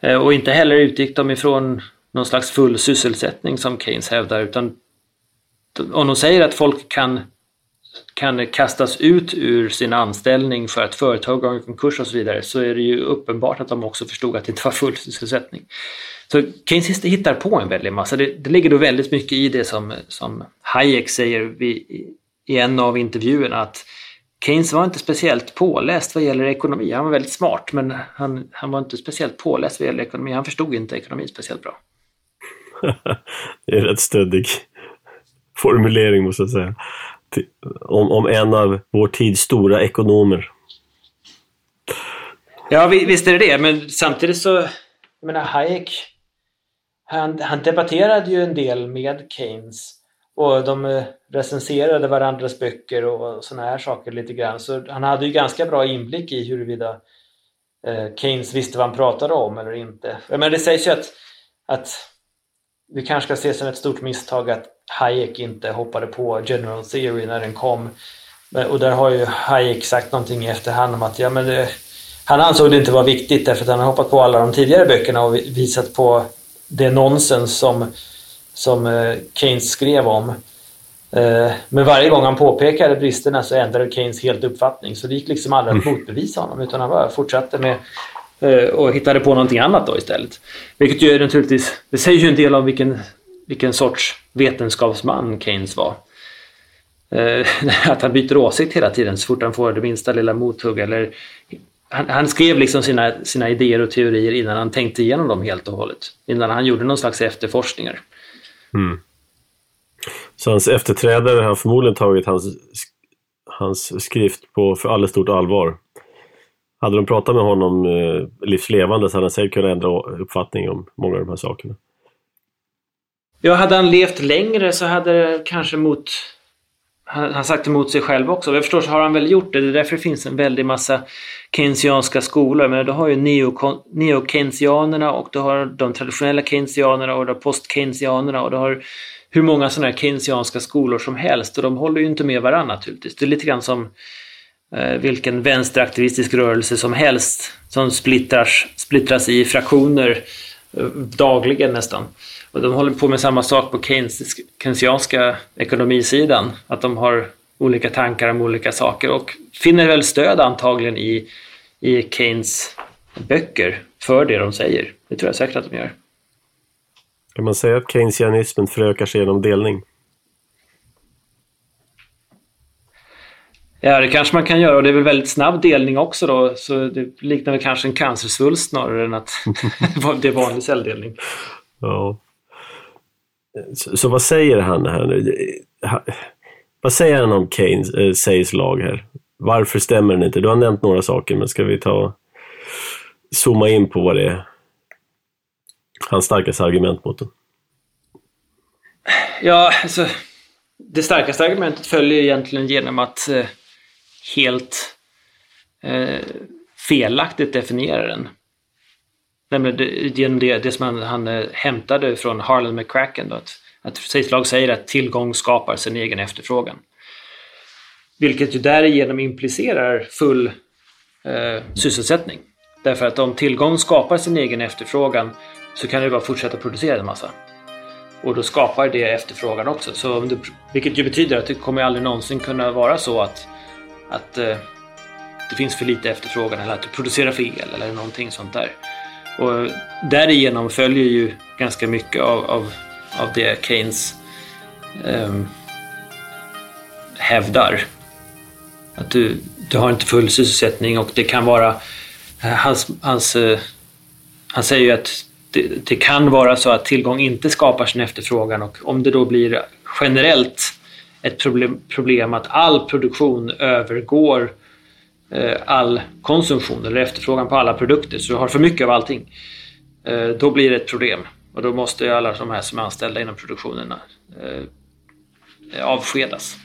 Eh, och inte heller utgick de ifrån någon slags full sysselsättning som Keynes hävdar utan om de säger att folk kan, kan kastas ut ur sin anställning för att företag går i konkurs och så vidare så är det ju uppenbart att de också förstod att det inte var full sysselsättning. Så Keynes hittar på en väldig massa. Det, det ligger då väldigt mycket i det som, som Hayek säger vid, i en av intervjuerna att Keynes var inte speciellt påläst vad gäller ekonomi. Han var väldigt smart men han, han var inte speciellt påläst vad gäller ekonomi. Han förstod inte ekonomi speciellt bra. det är rätt stöddig formulering måste jag säga. Om, om en av vår tids stora ekonomer. Ja, visst är det det, men samtidigt så, jag menar Hayek, han, han debatterade ju en del med Keynes och de eh, recenserade varandras böcker och sådana här saker lite grann. Så han hade ju ganska bra inblick i huruvida eh, Keynes visste vad han pratade om eller inte. Men det sägs ju att, att vi kanske ska se som ett stort misstag att Hayek inte hoppade på General Theory när den kom. Och där har ju Hayek sagt någonting i efterhand om att ja, men det, han ansåg det inte vara viktigt därför att han har hoppat på alla de tidigare böckerna och visat på det nonsens som, som eh, Keynes skrev om. Eh, men varje gång han påpekade bristerna så ändrade Keynes helt uppfattning så det gick liksom aldrig att mm. motbevisa honom utan han bara fortsatte med eh, och hittade på någonting annat då istället. Vilket ju naturligtvis, det säger ju en del om vilken vilken sorts vetenskapsman Keynes var. Att han byter åsikt hela tiden så fort han får det minsta lilla mothugg. Eller, han, han, skrev liksom sina, sina idéer och teorier innan han tänkte igenom dem helt och hållet. Innan han gjorde någon slags efterforskningar. Mm. Så hans efterträdare har förmodligen tagit hans, hans skrift på för alldeles stort allvar. Hade de pratat med honom eh, livslevande så hade han säkert kunnat ändra uppfattning om många av de här sakerna. Ja, hade han levt längre så hade det kanske mot... Han sagt emot sig själv också. Jag förstår så har han väl gjort det. Det är därför det finns en väldig massa keynesianska skolor. Men du har ju neo-keynesianerna och du har de traditionella keynesianerna och du har post-keynesianerna och du har hur många sådana här keynesianska skolor som helst. Och de håller ju inte med varandra naturligtvis. Det är lite grann som eh, vilken vänsteraktivistisk rörelse som helst som splittras, splittras i fraktioner eh, dagligen nästan. Och de håller på med samma sak på keynesianska ekonomisidan. Att de har olika tankar om olika saker och finner väl stöd antagligen i, i Keynes böcker för det de säger. Det tror jag säkert att de gör. Kan man säga att keynesianismen förökar sig genom delning? Ja, det kanske man kan göra och det är väl väldigt snabb delning också då. Så det liknar väl kanske en cancersvulst snarare än att det är vanlig celldelning. Ja. Så, så, vad säger han här nu? Vad säger han om Keynes äh, sägs lag här? Varför stämmer den inte? Du har nämnt några saker, men ska vi ta zooma in på vad det är? Hans starkaste argument mot den. Ja, alltså det starkaste argumentet följer egentligen genom att eh, helt eh, felaktigt definierar den. Nämligen det, genom det, det som han, han eh, hämtade från Harlan McCracken. Då, att, att lag säger att tillgång skapar sin egen efterfrågan. Vilket ju därigenom implicerar full eh, sysselsättning. Därför att om tillgång skapar sin egen efterfrågan så kan du bara fortsätta producera en massa. Och då skapar det efterfrågan också. Så det, vilket ju betyder att det kommer aldrig någonsin kunna vara så att, att eh, det finns för lite efterfrågan eller att du producerar fel eller någonting sånt där. Och därigenom följer ju ganska mycket av, av, av det Keynes eh, hävdar. Att du, du har inte full sysselsättning och det kan vara hans, hans, eh, han säger ju att det, det, kan vara så att tillgång inte skapar sin efterfrågan och om det då blir generellt ett problem, problem att all produktion övergår eh, all konsumtion eller efterfrågan på alla produkter så du har för mycket av allting. Eh, då blir det ett problem och då måste alla de här som är anställda inom produktionen eh, avskedas.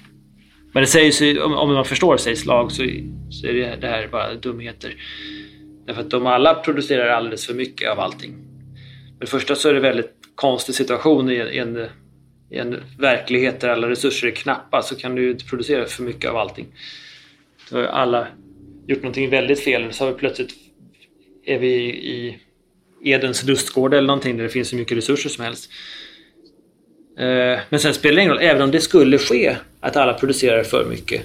Men det sägs om, man förstår sägs lag så, så är det, det här bara dumheter. Därför att de alla producerar alldeles för mycket av allting. För det första så är det en väldigt konstig situation i en, i en verklighet där alla resurser är knappa så kan du ju inte producera för mycket av allting. Då har alla gjort någonting väldigt fel så har vi plötsligt är vi i Edens lustgård eller någonting där det finns så mycket resurser som helst. Eh, men sen spelar det ingen roll, även om det skulle ske att alla producerar för mycket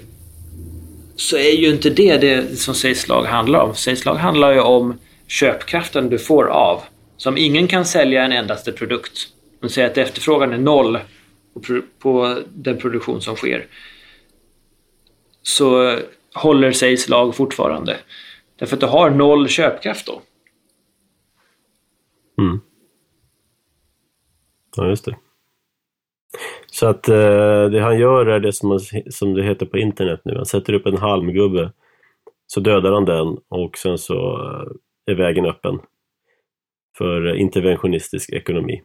så är ju inte det det som Sales lag handlar om. Sales lag handlar ju om köpkraften du får av så om ingen kan sälja en endaste produkt, och säger att efterfrågan är noll på, på den produktion som sker, så håller sig lag fortfarande. Därför att du har noll köpkraft då. Mm. Ja, just det. Så att eh, det han gör är det som, som det heter på internet nu. Han sätter upp en halmgubbe, så dödar han den och sen så eh, är vägen öppen för interventionistisk ekonomi.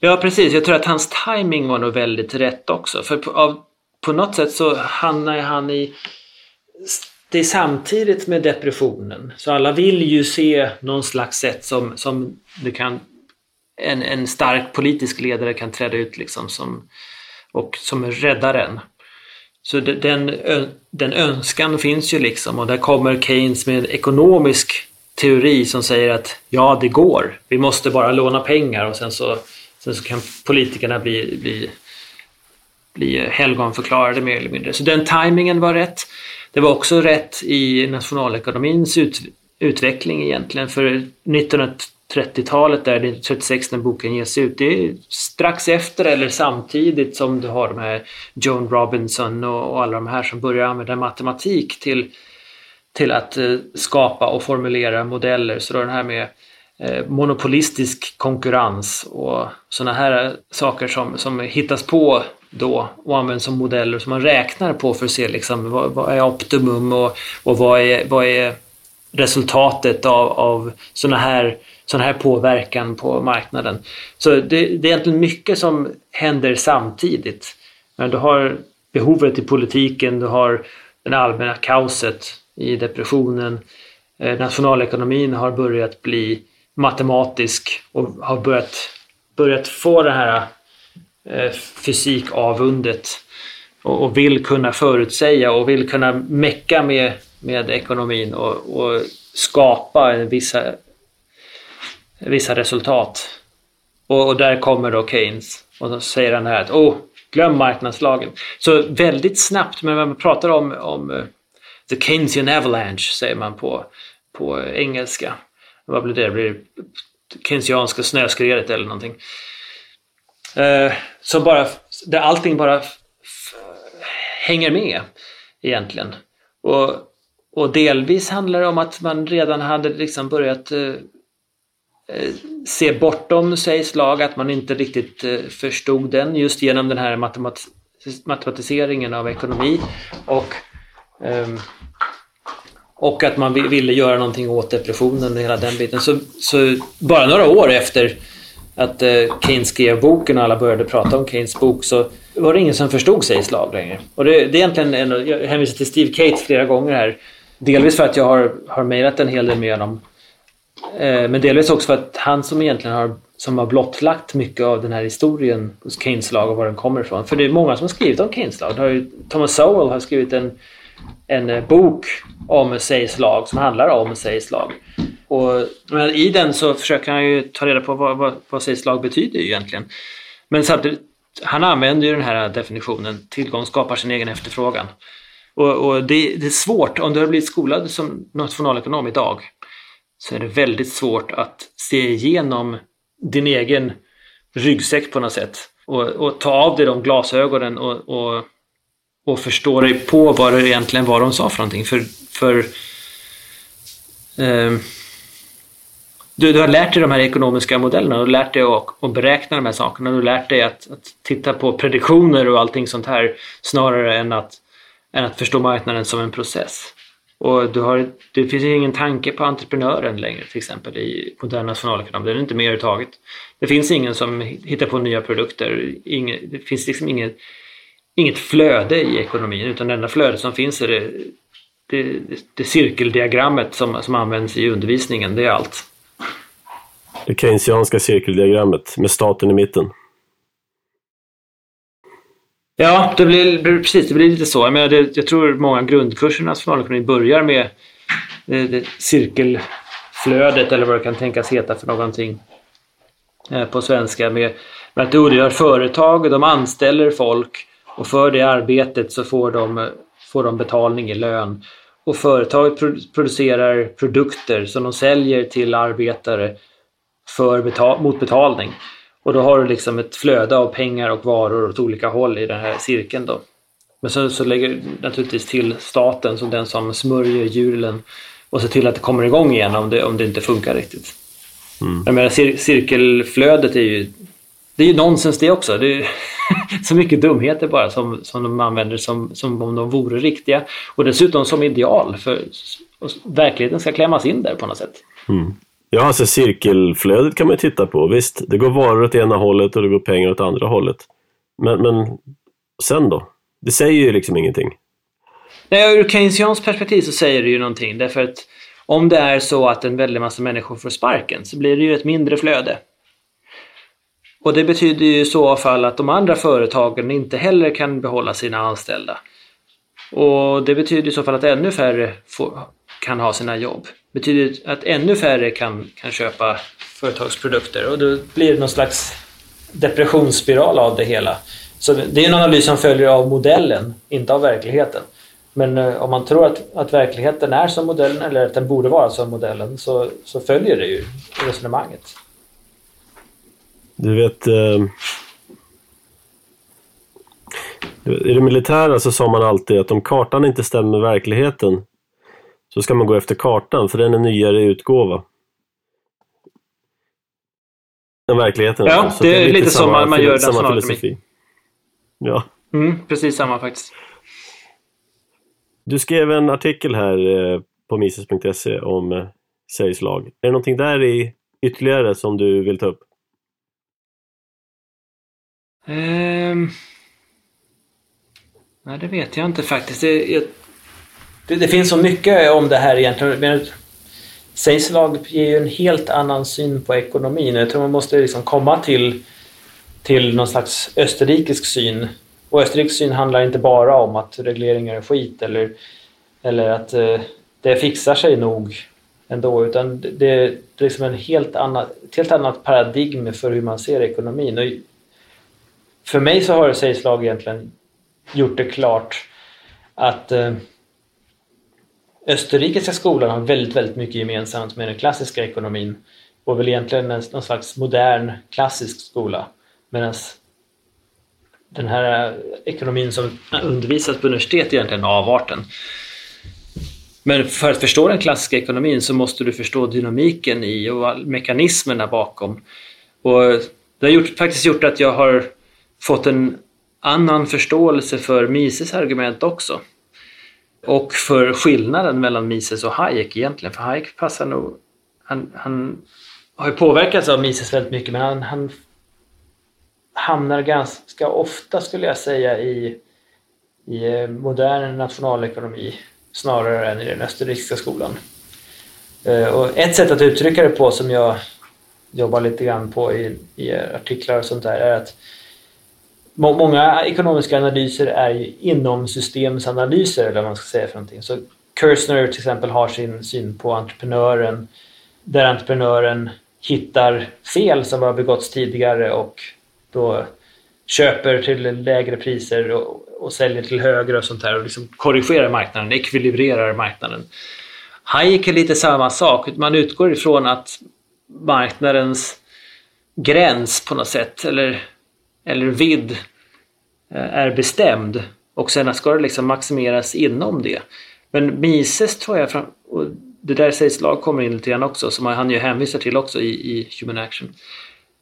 Ja, precis. Jag tror att hans timing var nog väldigt rätt också. För på, av, på något sätt så hamnar han i... Det är samtidigt med depressionen. Så alla vill ju se någon slags sätt som, som du kan... En, en stark politisk ledare kan träda ut liksom som, och som räddaren. Så den, den önskan finns ju liksom och där kommer Keynes med en ekonomisk teori som säger att ja, det går. Vi måste bara låna pengar och sen så, sen så kan politikerna bli, bli, bli helgonförklarade mer eller mindre. Så den tajmingen var rätt. Det var också rätt i nationalekonomins ut, utveckling egentligen. För 1930-talet, där 36 när boken ges ut, det är strax efter eller samtidigt som du har de här Joan Robinson och, och alla de här som börjar använda matematik till till att eh, skapa och formulera modeller. Så då den här med Eh, monopolistisk konkurrens och sådana här saker som, som hittas på då och används som modeller som man räknar på för att se liksom, vad, vad är optimum och, och vad, är, vad är resultatet av, av sådana här, sån här påverkan på marknaden. Så det, det är egentligen mycket som händer samtidigt. Men du har behovet i politiken, du har det allmänna kaoset i depressionen. Eh, nationalekonomin har börjat bli matematisk och har börjat, börjat få det här eh, fysikavundet och, och vill kunna förutsäga och vill kunna mecka med, med ekonomin och, och skapa vissa, vissa resultat. Och, och, där kommer då Keynes och då säger han här att oh, Glöm marknadslagen. Så väldigt snabbt, men man pratar om, om eh, the Keynesian avalanche säger man på, på engelska. Vad blir det? det blir keynesianska snöskredet eller någonting. Eh, som bara, där allting bara hänger med egentligen. Och, och delvis handlar det om att man redan hade liksom börjat eh, eh se bortom sig slag. att man inte riktigt eh, förstod den just genom den här matemat matematiseringen av ekonomi. Och, ehm, och att man ville göra någonting åt depressionen och hela den biten. Så, så bara några år efter att eh, Keynes skrev boken och alla började prata om Keynes bok så var det ingen som förstod Sayes lag längre. Och det, det är egentligen en, jag hänvisar till Steve Cates flera gånger här. Delvis för att jag har, har mejlat en hel del med honom. Eh, men delvis också för att han som egentligen har, som har blottlagt mycket av den här historien hos Keynes lag och var den kommer ifrån. För det är många som har skrivit om Keynes lag. Thomas Sowell har skrivit en, en eh, bok om Seis lag som handlar om Seis lag. Och men I den så försöker han ju ta reda på vad, vad, vad Sayes lag betyder egentligen. Men samtidigt, han använder ju den här definitionen, tillgång skapar sin egen efterfrågan. Och, och det, det, är svårt, om du har blivit skolad som nationalekonom idag, så är det väldigt svårt att se igenom din egen ryggsäck på något sätt. Och, och ta av dig de glasögonen och, och, och förstå dig på vad det egentligen var de sa för någonting. För, för eh, du, du har lärt dig de här ekonomiska modellerna, du har lärt dig att, att beräkna de här sakerna, du har lärt dig att, att, titta på prediktioner och allting sånt här snarare än att, än att förstå marknaden som en process. Och du har, det finns ingen tanke på entreprenören längre till exempel i modern nationalekonom. Det är inte mer överhuvudtaget. Det finns ingen som hittar på nya produkter. Inge, det finns liksom inget, inget flöde i ekonomin utan det enda flödet som finns är det, det, det cirkeldiagrammet som, som används i undervisningen. Det är allt. Det keynesianska cirkeldiagrammet med staten i mitten. Ja, det blir, precis. Det blir lite så. Jag, menar, det, jag tror många grundkurser i nationalekonomi börjar med det, det, cirkelflödet eller vad det kan tänkas heta för någonting eh, på svenska. Med, med att du gör företag, de anställer folk och för det arbetet så får de, får de betalning i lön. Och företaget producerar produkter som de säljer till arbetare för betal mot betalning. Och då har du liksom ett flöde av pengar och varor åt olika håll i den här cirkeln. Då. Men så, så lägger du naturligtvis till staten som den som smörjer hjulen och ser till att det kommer igång igen om det, om det inte funkar riktigt. Mm. Jag menar, cir cirkelflödet är ju det är ju nonsens det också. Det är så mycket dumheter bara som, som de använder som, som om de vore riktiga. Och dessutom som ideal för verkligheten ska klämmas in där på något sätt. Mm. Ja, alltså cirkelflödet kan man ju titta på. Visst, det går varor åt ena hållet och det går pengar åt andra hållet. Men, men sen då? Det säger ju liksom ingenting. Nej, ur keynesianskt perspektiv så säger det ju någonting. Därför att om det är så att en väldig massa människor får sparken så blir det ju ett mindre flöde. Och det betyder ju i så fall att de andra företagen inte heller kan behålla sina anställda. Och det betyder i så fall att ännu färre får, kan ha sina jobb. Det betyder att ännu färre kan, kan köpa företagsprodukter och då blir det någon slags depressionsspiral av det hela. Så det är en analys som följer av modellen, inte av verkligheten. Men eh, om man tror att, att verkligheten är som modellen eller att den borde vara som modellen så, så följer det ju resonemanget. Du vet... Eh, I det militära så sa man alltid att om kartan inte stämmer med verkligheten så ska man gå efter kartan, för den är nyare utgåva. Än verkligheten. Ja, alltså. det, är lite, lite som man, man gör nationalekonomi. Ja. Mm, precis samma faktiskt. Du skrev en artikel här eh, på mises.se om eh, Sveriges lag. Är det någonting där i ytterligare som du vill ta upp? Um... Nej, det vet jag inte faktiskt. Det, jag det, det, finns så mycket om det här egentligen. Men Seislag ger ju en helt annan syn på ekonomin. Jag tror man måste liksom komma till, till någon slags österrikisk syn. Och österrikisk syn handlar inte bara om att regleringar är skit eller, eller att eh, det fixar sig nog ändå. Utan det, det är liksom en helt annat, ett helt annat paradigm för hur man ser ekonomin. Och för mig så har Say's lag egentligen gjort det klart att eh, Österrikiska skolan har väldigt, väldigt mycket gemensamt med den klassiska ekonomin och väl egentligen en, någon slags modern klassisk skola. Medan den här ekonomin som undervisas på universitet egentligen är avarten. Men för att förstå den klassiska ekonomin så måste du förstå dynamiken i och mekanismerna bakom. Och det har gjort, faktiskt gjort att jag har fått en annan förståelse för Mises argument också. Och för skillnaden mellan Mises och Hayek egentligen. För Hayek passar nog... Han, han har ju påverkats av Mises väldigt mycket men han, han hamnar ganska ofta skulle jag säga i, i eh, modern nationalekonomi snarare än i den österrikiska skolan. Eh, och ett sätt att uttrycka det på som jag jobbar lite grann på i, i artiklar och sånt där är att många ekonomiska analyser är ju inom systemsanalyser eller vad man ska säga för någonting. Så Kirsner till exempel har sin syn på entreprenören där entreprenören hittar fel som har begåtts tidigare och då köper till lägre priser och, och säljer till högre och sånt där och liksom korrigerar marknaden, ekvilibrerar marknaden. Hayek är lite samma sak. Man utgår ifrån att marknadens gräns på något sätt eller, eller vidd eh, är bestämd och sen ska det liksom maximeras inom det. Men Mises tror jag, och det där sägs lag kommer in lite grann också, som han ju hänvisar till också i, i Human Action.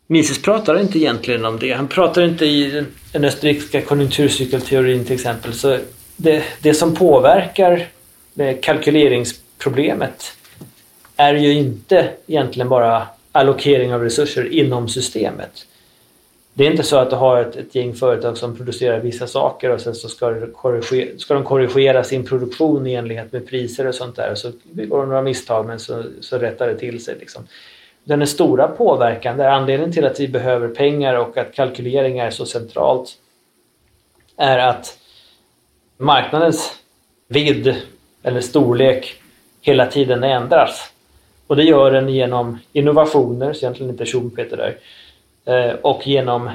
Mises pratar inte egentligen om det. Han pratar inte i den österrikiska konjunkturcykelteorin till exempel. Så det, det som påverkar kalkyleringsproblemet är ju inte egentligen bara allokering av resurser inom systemet. Det är inte så att du har ett, ett gäng företag som producerar vissa saker och sen så ska, korrigera, ska de korrigera sin produktion i enlighet med priser och sånt där. Och så begår de några misstag men så, så rättar det till sig. Liksom. Den stora påverkan, där anledningen till att vi behöver pengar och att kalkylering är så centralt är att marknadens vidd eller storlek hela tiden ändras. Och det gör den genom innovationer, så egentligen inte Schumpeter där, Eh, och genom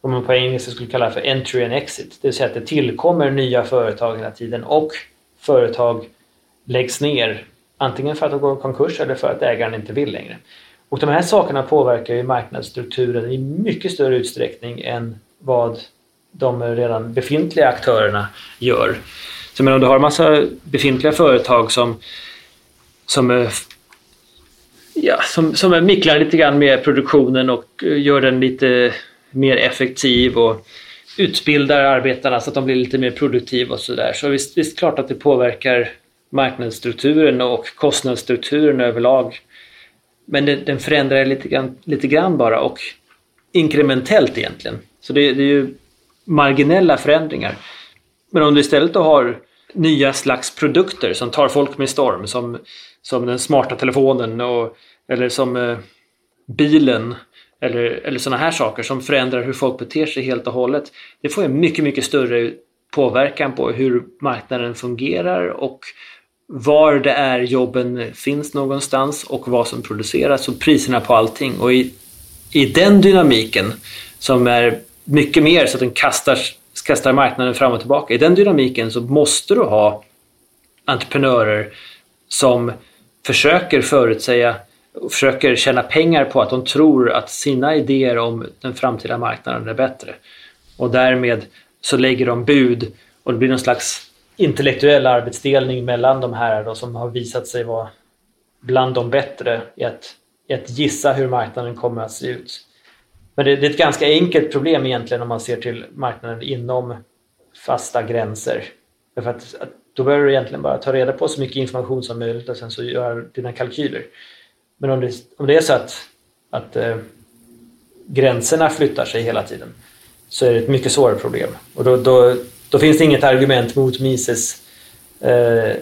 vad man på engelska skulle kalla för entry and exit. Det vill säga att det tillkommer nya företag hela tiden och företag läggs ner. Antingen för att de går i konkurs eller för att ägaren inte vill längre. Och de här sakerna påverkar ju marknadsstrukturen i mycket större utsträckning än vad de redan befintliga aktörerna gör. Så men om du har en massa befintliga företag som, som, ja, som, som micklar lite grann med produktionen och eh, gör den lite mer effektiv och utbildar arbetarna så att de blir lite mer produktiva och sådär. Så visst, visst klart att det påverkar marknadsstrukturen och kostnadsstrukturen överlag men det, den förändrar lite grann, lite grann bara och inkrementellt egentligen. Så det, det är ju marginella förändringar. Men om du istället då har nya slags produkter som tar folk med storm som, som den smarta telefonen och, eller som eh, bilen eller, eller sådana här saker som förändrar hur folk beter sig helt och hållet. Det får en mycket, mycket större påverkan på hur marknaden fungerar och var det är jobben finns någonstans och vad som produceras och priserna på allting. Och i, i den dynamiken som är mycket mer så att den kastar, kastar marknaden fram och tillbaka. I den dynamiken så måste du ha entreprenörer som försöker förutsäga och försöker tjäna pengar på att de tror att sina idéer om den framtida marknaden är bättre. Och därmed så lägger de bud och det blir någon slags intellektuell arbetsdelning mellan de här då, som har visat sig vara bland de bättre i att, i att gissa hur marknaden kommer att se ut. Men det, det är ett ganska enkelt problem egentligen om man ser till marknaden inom fasta gränser. Därför att, att då behöver du egentligen bara ta reda på så mycket information som möjligt och sen så gör dina kalkyler. Men om det, om det är så att, att eh, gränserna flyttar sig hela tiden så är det ett mycket svårare problem. Och då, då då finns det inget argument mot Mises, eh,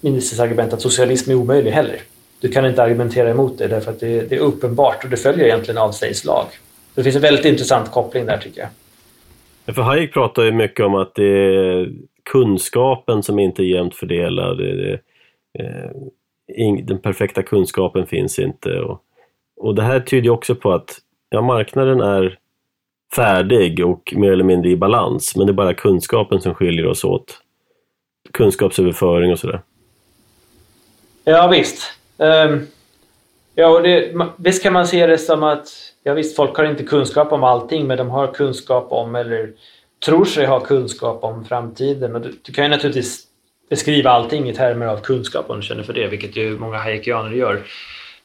Mises argument att socialism är omöjlig heller. Du kan inte argumentera emot det därför att det, det är uppenbart och det följer egentligen av Say's lag. Det finns en väldigt intressant koppling där tycker jag. För Hayek pratar ju mycket om att det är kunskapen som inte är jämnt fördelad. Det, eh, den perfekta kunskapen finns inte. Och, och det här tyder också på att ja, marknaden är färdig och mer eller mindre i balans. Men det är bara kunskapen som skiljer oss åt. Kunskapsöverföring och sådär. Ja visst. Um, ja, och det, visst kan man se det som att ja, visst, folk har inte kunskap om allting men de har kunskap om eller tror sig ha kunskap om framtiden. Och du, du kan ju naturligtvis beskriva allting i termer av kunskap om du känner för det, vilket ju många hayekianer gör.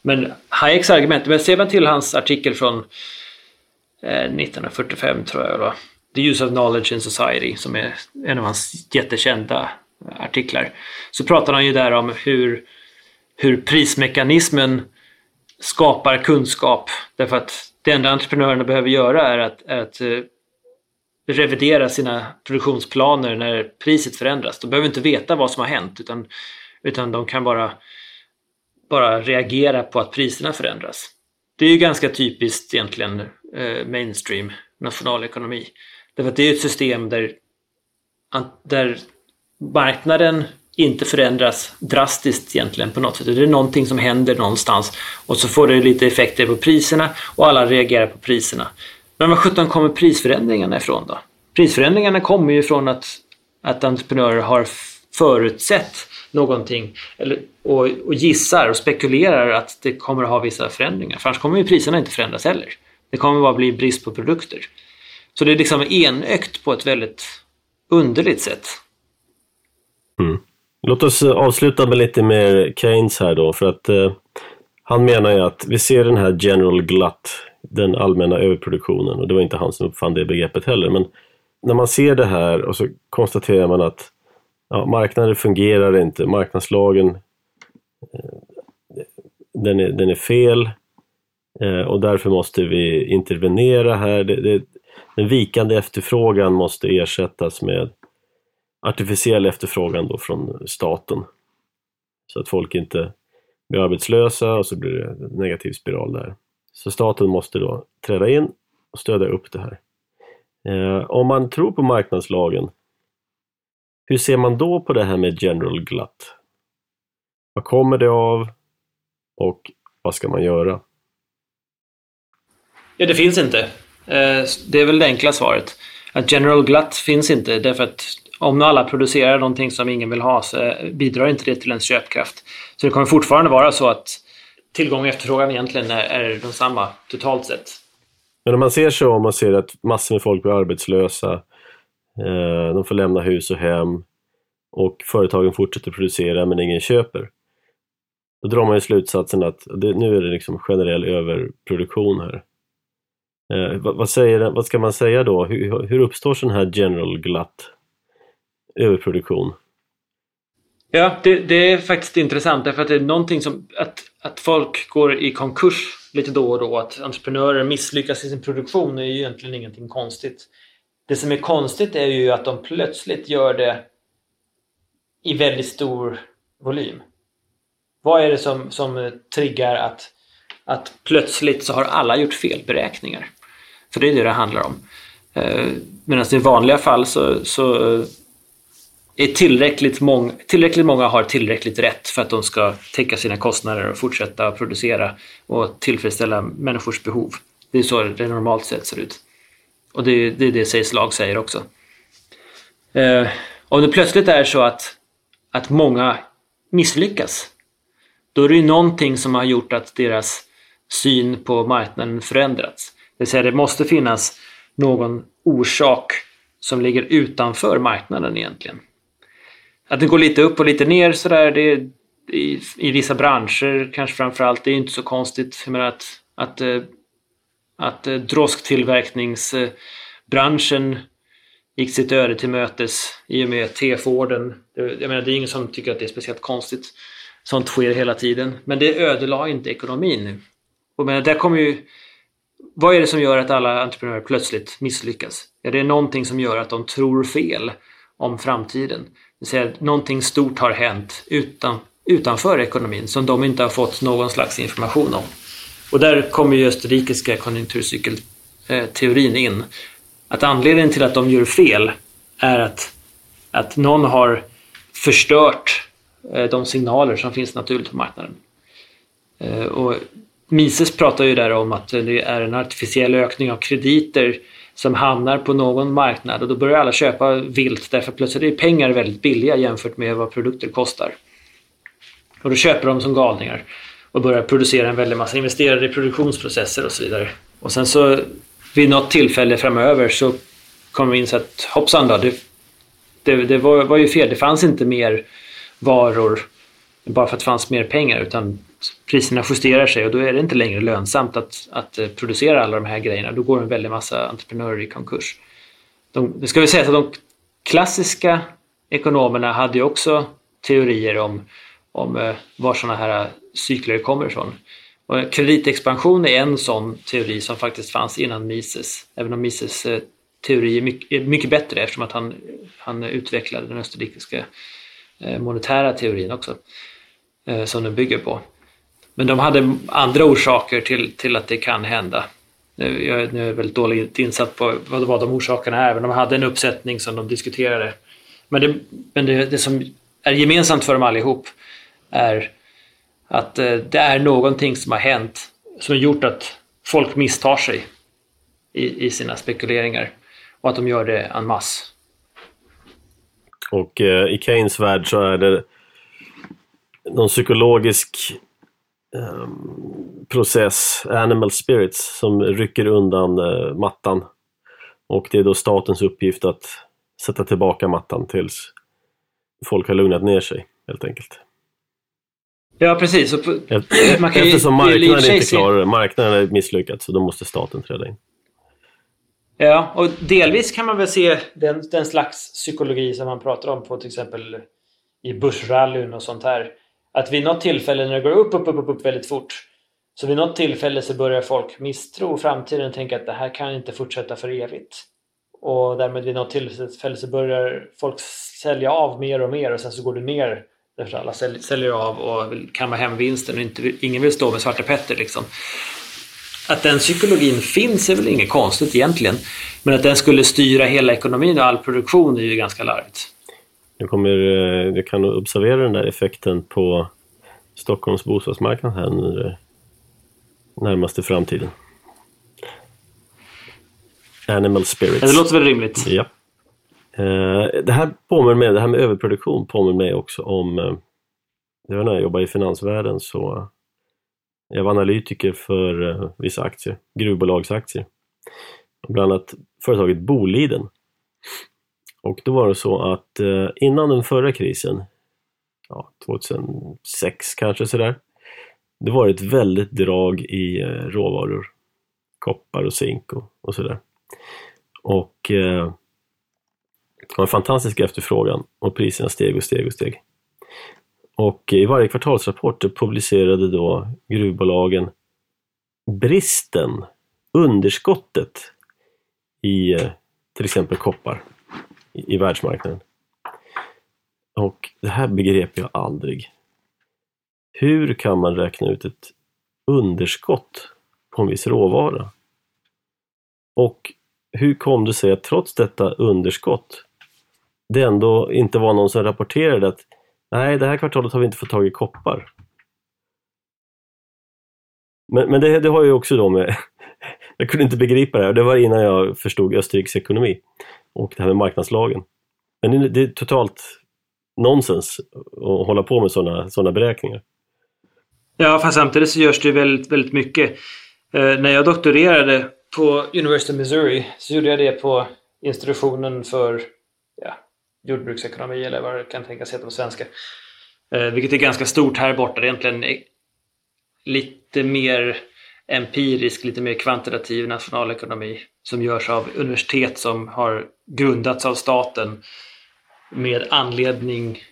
Men Hayeks argument, men ser man till hans artikel från eh, 1945 tror jag då, The Use of Knowledge in Society, som är en av hans jättekända artiklar, så pratar han ju där om hur, hur prismekanismen skapar kunskap. Därför att det enda entreprenörerna behöver göra är att, är att eh, revidera sina produktionsplaner när priset förändras. De behöver inte veta vad som har hänt utan, utan de kan bara, bara reagera på att priserna förändras. Det är ju ganska typiskt egentligen eh, mainstream nationalekonomi. Därför att det är ett system där, där marknaden inte förändras drastiskt egentligen på något sätt. Det är någonting som händer någonstans och så får det lite effekter på priserna och alla reagerar på priserna. Men var sjutton kommer prisförändringarna ifrån då? Prisförändringarna kommer ju från att, att entreprenörer har förutsett någonting eller, och, och gissar och spekulerar att det kommer att ha vissa förändringar. För annars kommer ju priserna inte förändras heller. Det kommer bara bli brist på produkter. Så det är liksom enökt på ett väldigt underligt sätt. Låt oss eh, avsluta med lite mer Keynes här då, för att eh, han menar ju att vi ser den här general glut, den allmänna överproduktionen, och det var inte han som uppfann det begreppet heller, men när man ser det här och så konstaterar man att ja, marknaden fungerar inte, marknadslagen eh, den är, den är fel eh, och därför måste vi intervenera här. Det, det, den vikande efterfrågan måste ersättas med artificiell efterfrågan då från staten. Så att folk inte blir arbetslösa och så blir det en negativ spiral där. Så staten måste då träda in och stödja upp det här. Eh, om man tror på marknadslagen, hur ser man då på det här med general glut? Vad kommer det av och vad ska man göra? Ja, det finns inte. Eh, det är väl det enkla svaret. Att general glut finns inte därför att om nu alla producerar någonting som ingen vill ha så bidrar inte det till ens köpkraft. Så det kommer fortfarande vara så att tillgång och efterfrågan egentligen är, är de samma totalt sett. Men om man ser så, om man ser att massor med folk blir arbetslösa, eh, de får lämna hus och hem och företagen fortsätter producera men ingen köper. Då drar man ju slutsatsen att det, nu är det liksom generell överproduktion här. Eh, vad, vad, säger, vad ska man säga då? Hur, hur uppstår sån här general glatt Överproduktion? Ja, det, det, är faktiskt intressant därför att det är någonting som att, att folk går i konkurs lite då och då, att entreprenörer misslyckas i sin produktion är ju egentligen ingenting konstigt. Det som är konstigt är ju att de plötsligt gör det i väldigt stor volym. Vad är det som, som triggar att, att plötsligt så har alla gjort fel beräkningar? För det är det det handlar om. Eh, medan i vanliga fall så, så är tillräckligt, mång, tillräckligt många har tillräckligt rätt för att de ska täcka sina kostnader och fortsätta producera och tillfredsställa människors behov. Det är så det normalt sett ser ut. Och det är det, är det Sägs lag säger också. Eh, om det plötsligt är så att, att många misslyckas, då är det ju någonting som har gjort att deras syn på marknaden förändrats. Det vill säga det måste finnas någon orsak som ligger utanför marknaden egentligen. Att det går lite upp och lite ner sådär, det är, i, i vissa branscher kanske framförallt, det är inte så konstigt. Jag menar att, att, eh, att, att drosktillverkningsbranschen gick sitt öde till mötes i och med T-Forden. Jag menar, det är ingen som tycker att det är speciellt konstigt. Sånt sker hela tiden. Men det ödelade inte ekonomin. Och menar, där kommer ju... Vad är det som gör att alla entreprenörer plötsligt misslyckas? Ja, det är någonting som gör att de tror fel om framtiden säga, någonting stort har hänt utan, utanför ekonomin som de inte har fått någon slags information om. Och där kommer ju österrikiska konjunkturcykelteorin in. Att anledningen till att de gör fel är att, att någon har förstört eh, de signaler som finns naturligt på marknaden. Eh, och Mises pratar ju där om att det är en artificiell ökning av krediter som hamnar på någon marknad och då börjar alla köpa vilt därför plötsligt är pengar väldigt billiga jämfört med vad produkter kostar. Och då köper de som galningar och börjar producera en väldig massa, investerar i produktionsprocesser och så vidare. Och sen så vid något tillfälle framöver så kommer vi in så att hoppsan då, det, det, det var, var, ju fel. Det fanns inte mer varor bara för att det fanns mer pengar utan priserna justerar sig och då är det inte längre lönsamt att, att eh, producera alla de här grejerna. Då går en väldig massa entreprenörer i konkurs. De, det ska vi säga att de klassiska ekonomerna hade ju också teorier om, om eh, var sådana här eh, cykler kommer ifrån. Och kreditexpansion är en sån teori som faktiskt fanns innan Mises. Även om Mises teori är mycket, är mycket bättre eftersom att han, han utvecklade den österrikiska monetära teorin också. Som den bygger på. Men de hade andra orsaker till, till att det kan hända. Jag, nu är jag väldigt dåligt insatt på vad, vad de orsakerna är, men de hade en uppsättning som de diskuterade. Men det, men det, det som är gemensamt för dem allihop är att eh, det är någonting som har hänt som har gjort att folk misstar sig i, i sina spekuleringar och att de gör det en masse. Och eh, i Keynes värld så är det någon psykologisk um, process, animal spirits, som rycker undan uh, mattan. Och det är då statens uppgift att sätta tillbaka mattan tills folk har lugnat ner sig, helt enkelt. Ja, precis. På, Eftersom marknaden inte klarar det. Marknaden är misslyckad, så då måste staten träda in. Ja, och delvis kan man väl se den, den slags psykologi som man pratar om på till exempel i börsrallyn och sånt här. Att vid något tillfälle när det går upp, upp, upp, upp, upp väldigt fort så vid något tillfälle så börjar folk misstro framtiden och tänka att det här kan inte fortsätta för evigt. Och därmed vid något tillfälle så börjar folk sälja av mer och mer och sen så går det ner därför att alla säljer av och vill kamma hem vinsten och inte, ingen vill stå med Svarta Petter liksom. Att den psykologin finns är väl inget konstigt egentligen. Men att den skulle styra hela ekonomin och all produktion är ju ganska larvigt. Du, kommer, eh, du kan observera den där effekten på Stockholms bostadsmarknad här nu närmaste framtiden. Animal spirits. det låter väl rimligt? Ja. Eh, det här påminner mig, det här med överproduktion påminner mig också om, eh, det var när jag jobbade i finansvärlden så jag var analytiker för vissa aktier, gruvbolagsaktier. Bland annat företaget Boliden och då var det så att eh, innan den förra krisen, ja, 2006 kanske sådär, det var ett väldigt drag i eh, råvaror. Koppar och zink och, och sådär. Och eh, det var en fantastisk efterfrågan och priserna steg och steg och steg. Och i varje kvartalsrapport publicerade då gruvbolagen bristen, underskottet i eh, till exempel koppar i, i världsmarknaden. Och det här begrep jag aldrig. Hur kan man räkna ut ett underskott på en viss råvara? Och hur kom det sig att trots detta underskott det ändå inte var någon som rapporterade att nej, det här kvartalet har vi inte fått tag i koppar. Men, men det, det har ju också då med, jag kunde inte begripa det här, det var innan jag förstod Österrikes ekonomi och det här med marknadslagen. Men det är totalt nonsens att hålla på med sådana såna beräkningar. Ja, fast samtidigt så görs det väldigt, väldigt mycket. Eh, när jag doktorerade på University of Missouri så gjorde jag det på institutionen för ja, jordbruksekonomi eller vad det kan tänkas heta på svenska. Eh, vilket är ganska stort här borta. Det är egentligen lite mer empirisk, lite mer kvantitativ nationalekonomi som görs av universitet som har grundats av staten med anledning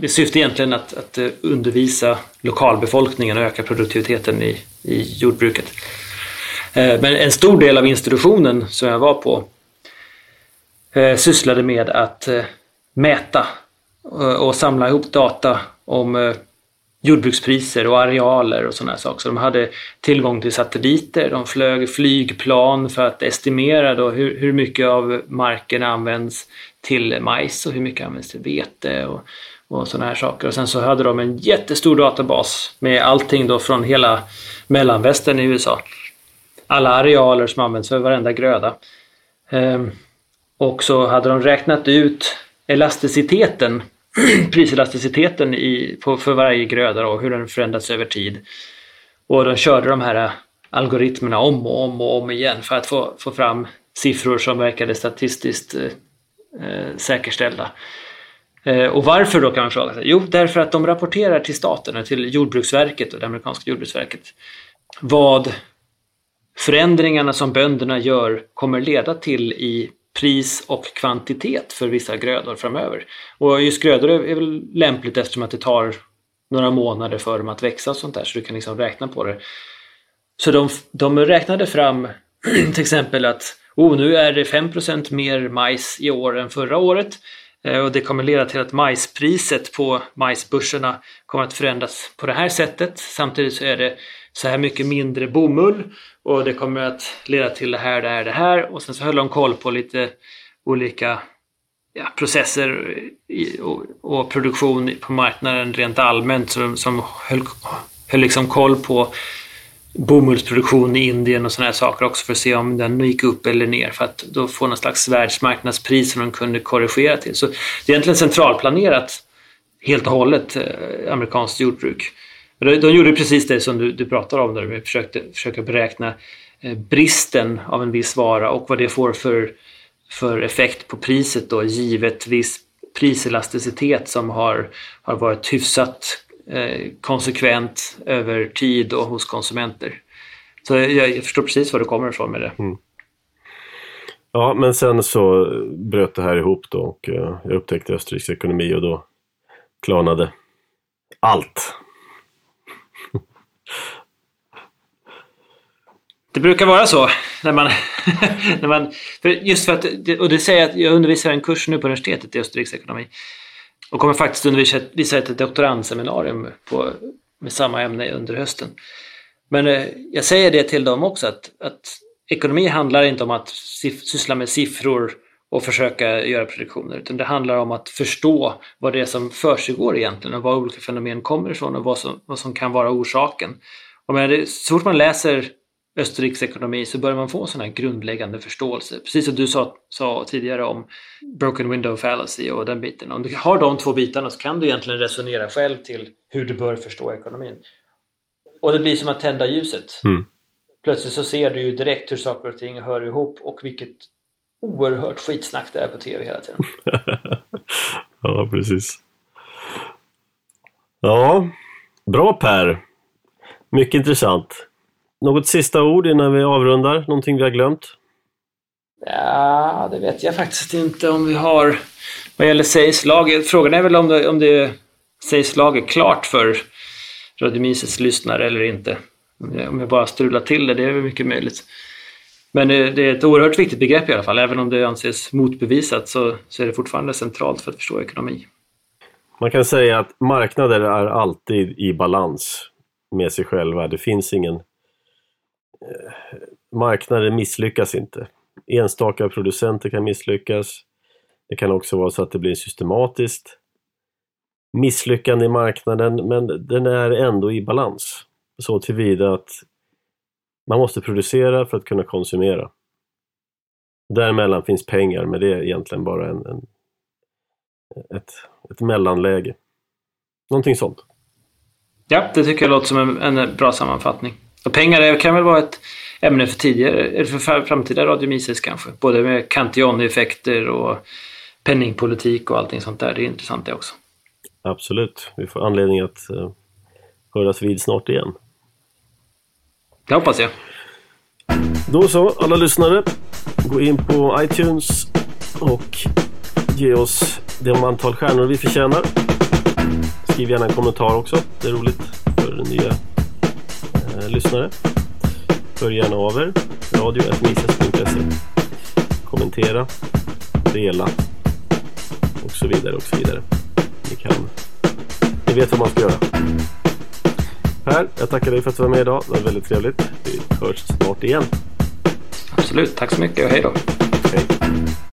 det syftar egentligen att, att eh, undervisa lokalbefolkningen och öka produktiviteten i, i jordbruket. Eh, men en stor del av institutionen som jag var på eh, sysslade med att mäta och samla ihop data om jordbrukspriser och arealer och sådana saker. Så de hade tillgång till satelliter, de flög flygplan för att estimera då hur, hur mycket av marken används till majs och hur mycket används till vete och, och sådana här saker. Och sen så hade de en jättestor databas med allting då från hela mellanvästern i USA. Alla arealer som används för varenda gröda. Ehm, och så hade de räknat ut elasticiteten, priselasticiteten i, på, för varje gröda och hur den förändrats över tid. Och de körde de här algoritmerna om och om och om igen för att få, få fram siffror som verkade statistiskt eh, eh säkerställda. Eh, och varför då kan man fråga sig? Jo, därför att de rapporterar till staten, till Jordbruksverket och det amerikanska Jordbruksverket vad förändringarna som bönderna gör kommer leda till i pris och kvantitet för vissa grödor framöver. Och just grödor är väl lämpligt eftersom att det tar några månader för dem att växa och sånt där så du kan liksom räkna på det. Så de, de räknade fram till exempel att oh, nu är det 5% mer majs i år än förra året eh, och det kommer leda till att majspriset på majsbörserna kommer att förändras på det här sättet. Samtidigt så är det så här mycket mindre bomull och det kommer att leda till det här, det här, det här och sen så höll de koll på lite olika ja, processer och, och, produktion på marknaden rent allmänt som, som höll, höll liksom koll på bomullsproduktion i Indien och sådana här saker också för att se om den gick upp eller ner för att då få någon slags världsmarknadspris som de kunde korrigera till. Så det är egentligen centralplanerat helt och hållet eh, amerikanskt jordbruk. De, gjorde precis det som du, du pratar om där de försökte försöka beräkna eh, bristen av en viss vara och vad det får för, för effekt på priset då givet viss priselasticitet som har, har varit hyfsat Eh, konsekvent över tid och hos konsumenter. Så jag, jag förstår precis var du kommer ifrån med det. Mm. Ja, men sen så bröt det här ihop då och eh, jag upptäckte Österrikes ekonomi och då klarnade allt. Det brukar vara så när man... när man för just för att, och det säger att jag undervisar en kurs nu på universitetet i Österrikes ekonomi. Och kommer faktiskt undervisa ett doktorandseminarium på, med samma ämne under hösten. Men eh, jag säger det till dem också att, att ekonomi handlar inte om att syssla med siffror och försöka göra prediktioner utan det handlar om att förstå vad det är som försiggår egentligen och var olika fenomen kommer ifrån och vad som, vad som kan vara orsaken. Och men det, så fort man läser Österrikes ekonomi så börjar man få sån här grundläggande förståelse. Precis som du sa, sa, tidigare om broken window fallacy och den biten. Om du har de två bitarna så kan du egentligen resonera själv till hur du bör förstå ekonomin. Och det blir som att tända ljuset. Mm. Plötsligt så ser du ju direkt hur saker och ting hör ihop och vilket oerhört skitsnack det är på tv hela tiden. ja, precis. Ja, bra Per. Mycket intressant. Något sista ord innan vi avrundar? Någonting vi har glömt? Ja, det vet jag faktiskt inte om vi har. Vad gäller sägslag, frågan är väl om det, om det sägslag är klart för Radio Mises lyssnare eller inte. Om jag bara strular till det, det är väl mycket möjligt. Men eh, det, är ett oerhört viktigt begrepp i alla fall. Även om det anses motbevisat så, så är det fortfarande centralt för att förstå ekonomi. Man kan säga att marknader är alltid i balans med sig själva. Det finns ingen eh, Marknader misslyckas inte. Enstaka producenter kan misslyckas. Det kan också vara så att det blir systematiskt misslyckande i marknaden, men den är ändå i balans. Så tillvida att man måste producera för att kunna konsumera. Däremellan finns pengar, men det är egentligen bara en, en ett, ett mellanläge. Någonting sånt. Ja, det tycker jag låter som en, en bra sammanfattning. Och pengar kan väl vara ett ämne för, tidigare, eller för framtida Radio Mises kanske. Både med Cantillon-effekter och penningpolitik och allting sånt där. Det är intressant det också. Absolut. Vi får anledning att uh, höras vid snart igen. Det hoppas jag. Då så, alla lyssnare. Gå in på iTunes och ge oss de antal stjärnor vi förtjänar. Skriv gärna en kommentar också. Det är roligt för nya eh, lyssnare. Hör gärna av er. Radio.mises.se Kommentera, dela och så vidare och så vidare. Ni kan... Ni vet vad man ska göra. Per, jag tackar dig för att du var med idag. Det var väldigt trevligt. Vi hörs snart igen. Absolut. Tack så mycket och hej då. Hej.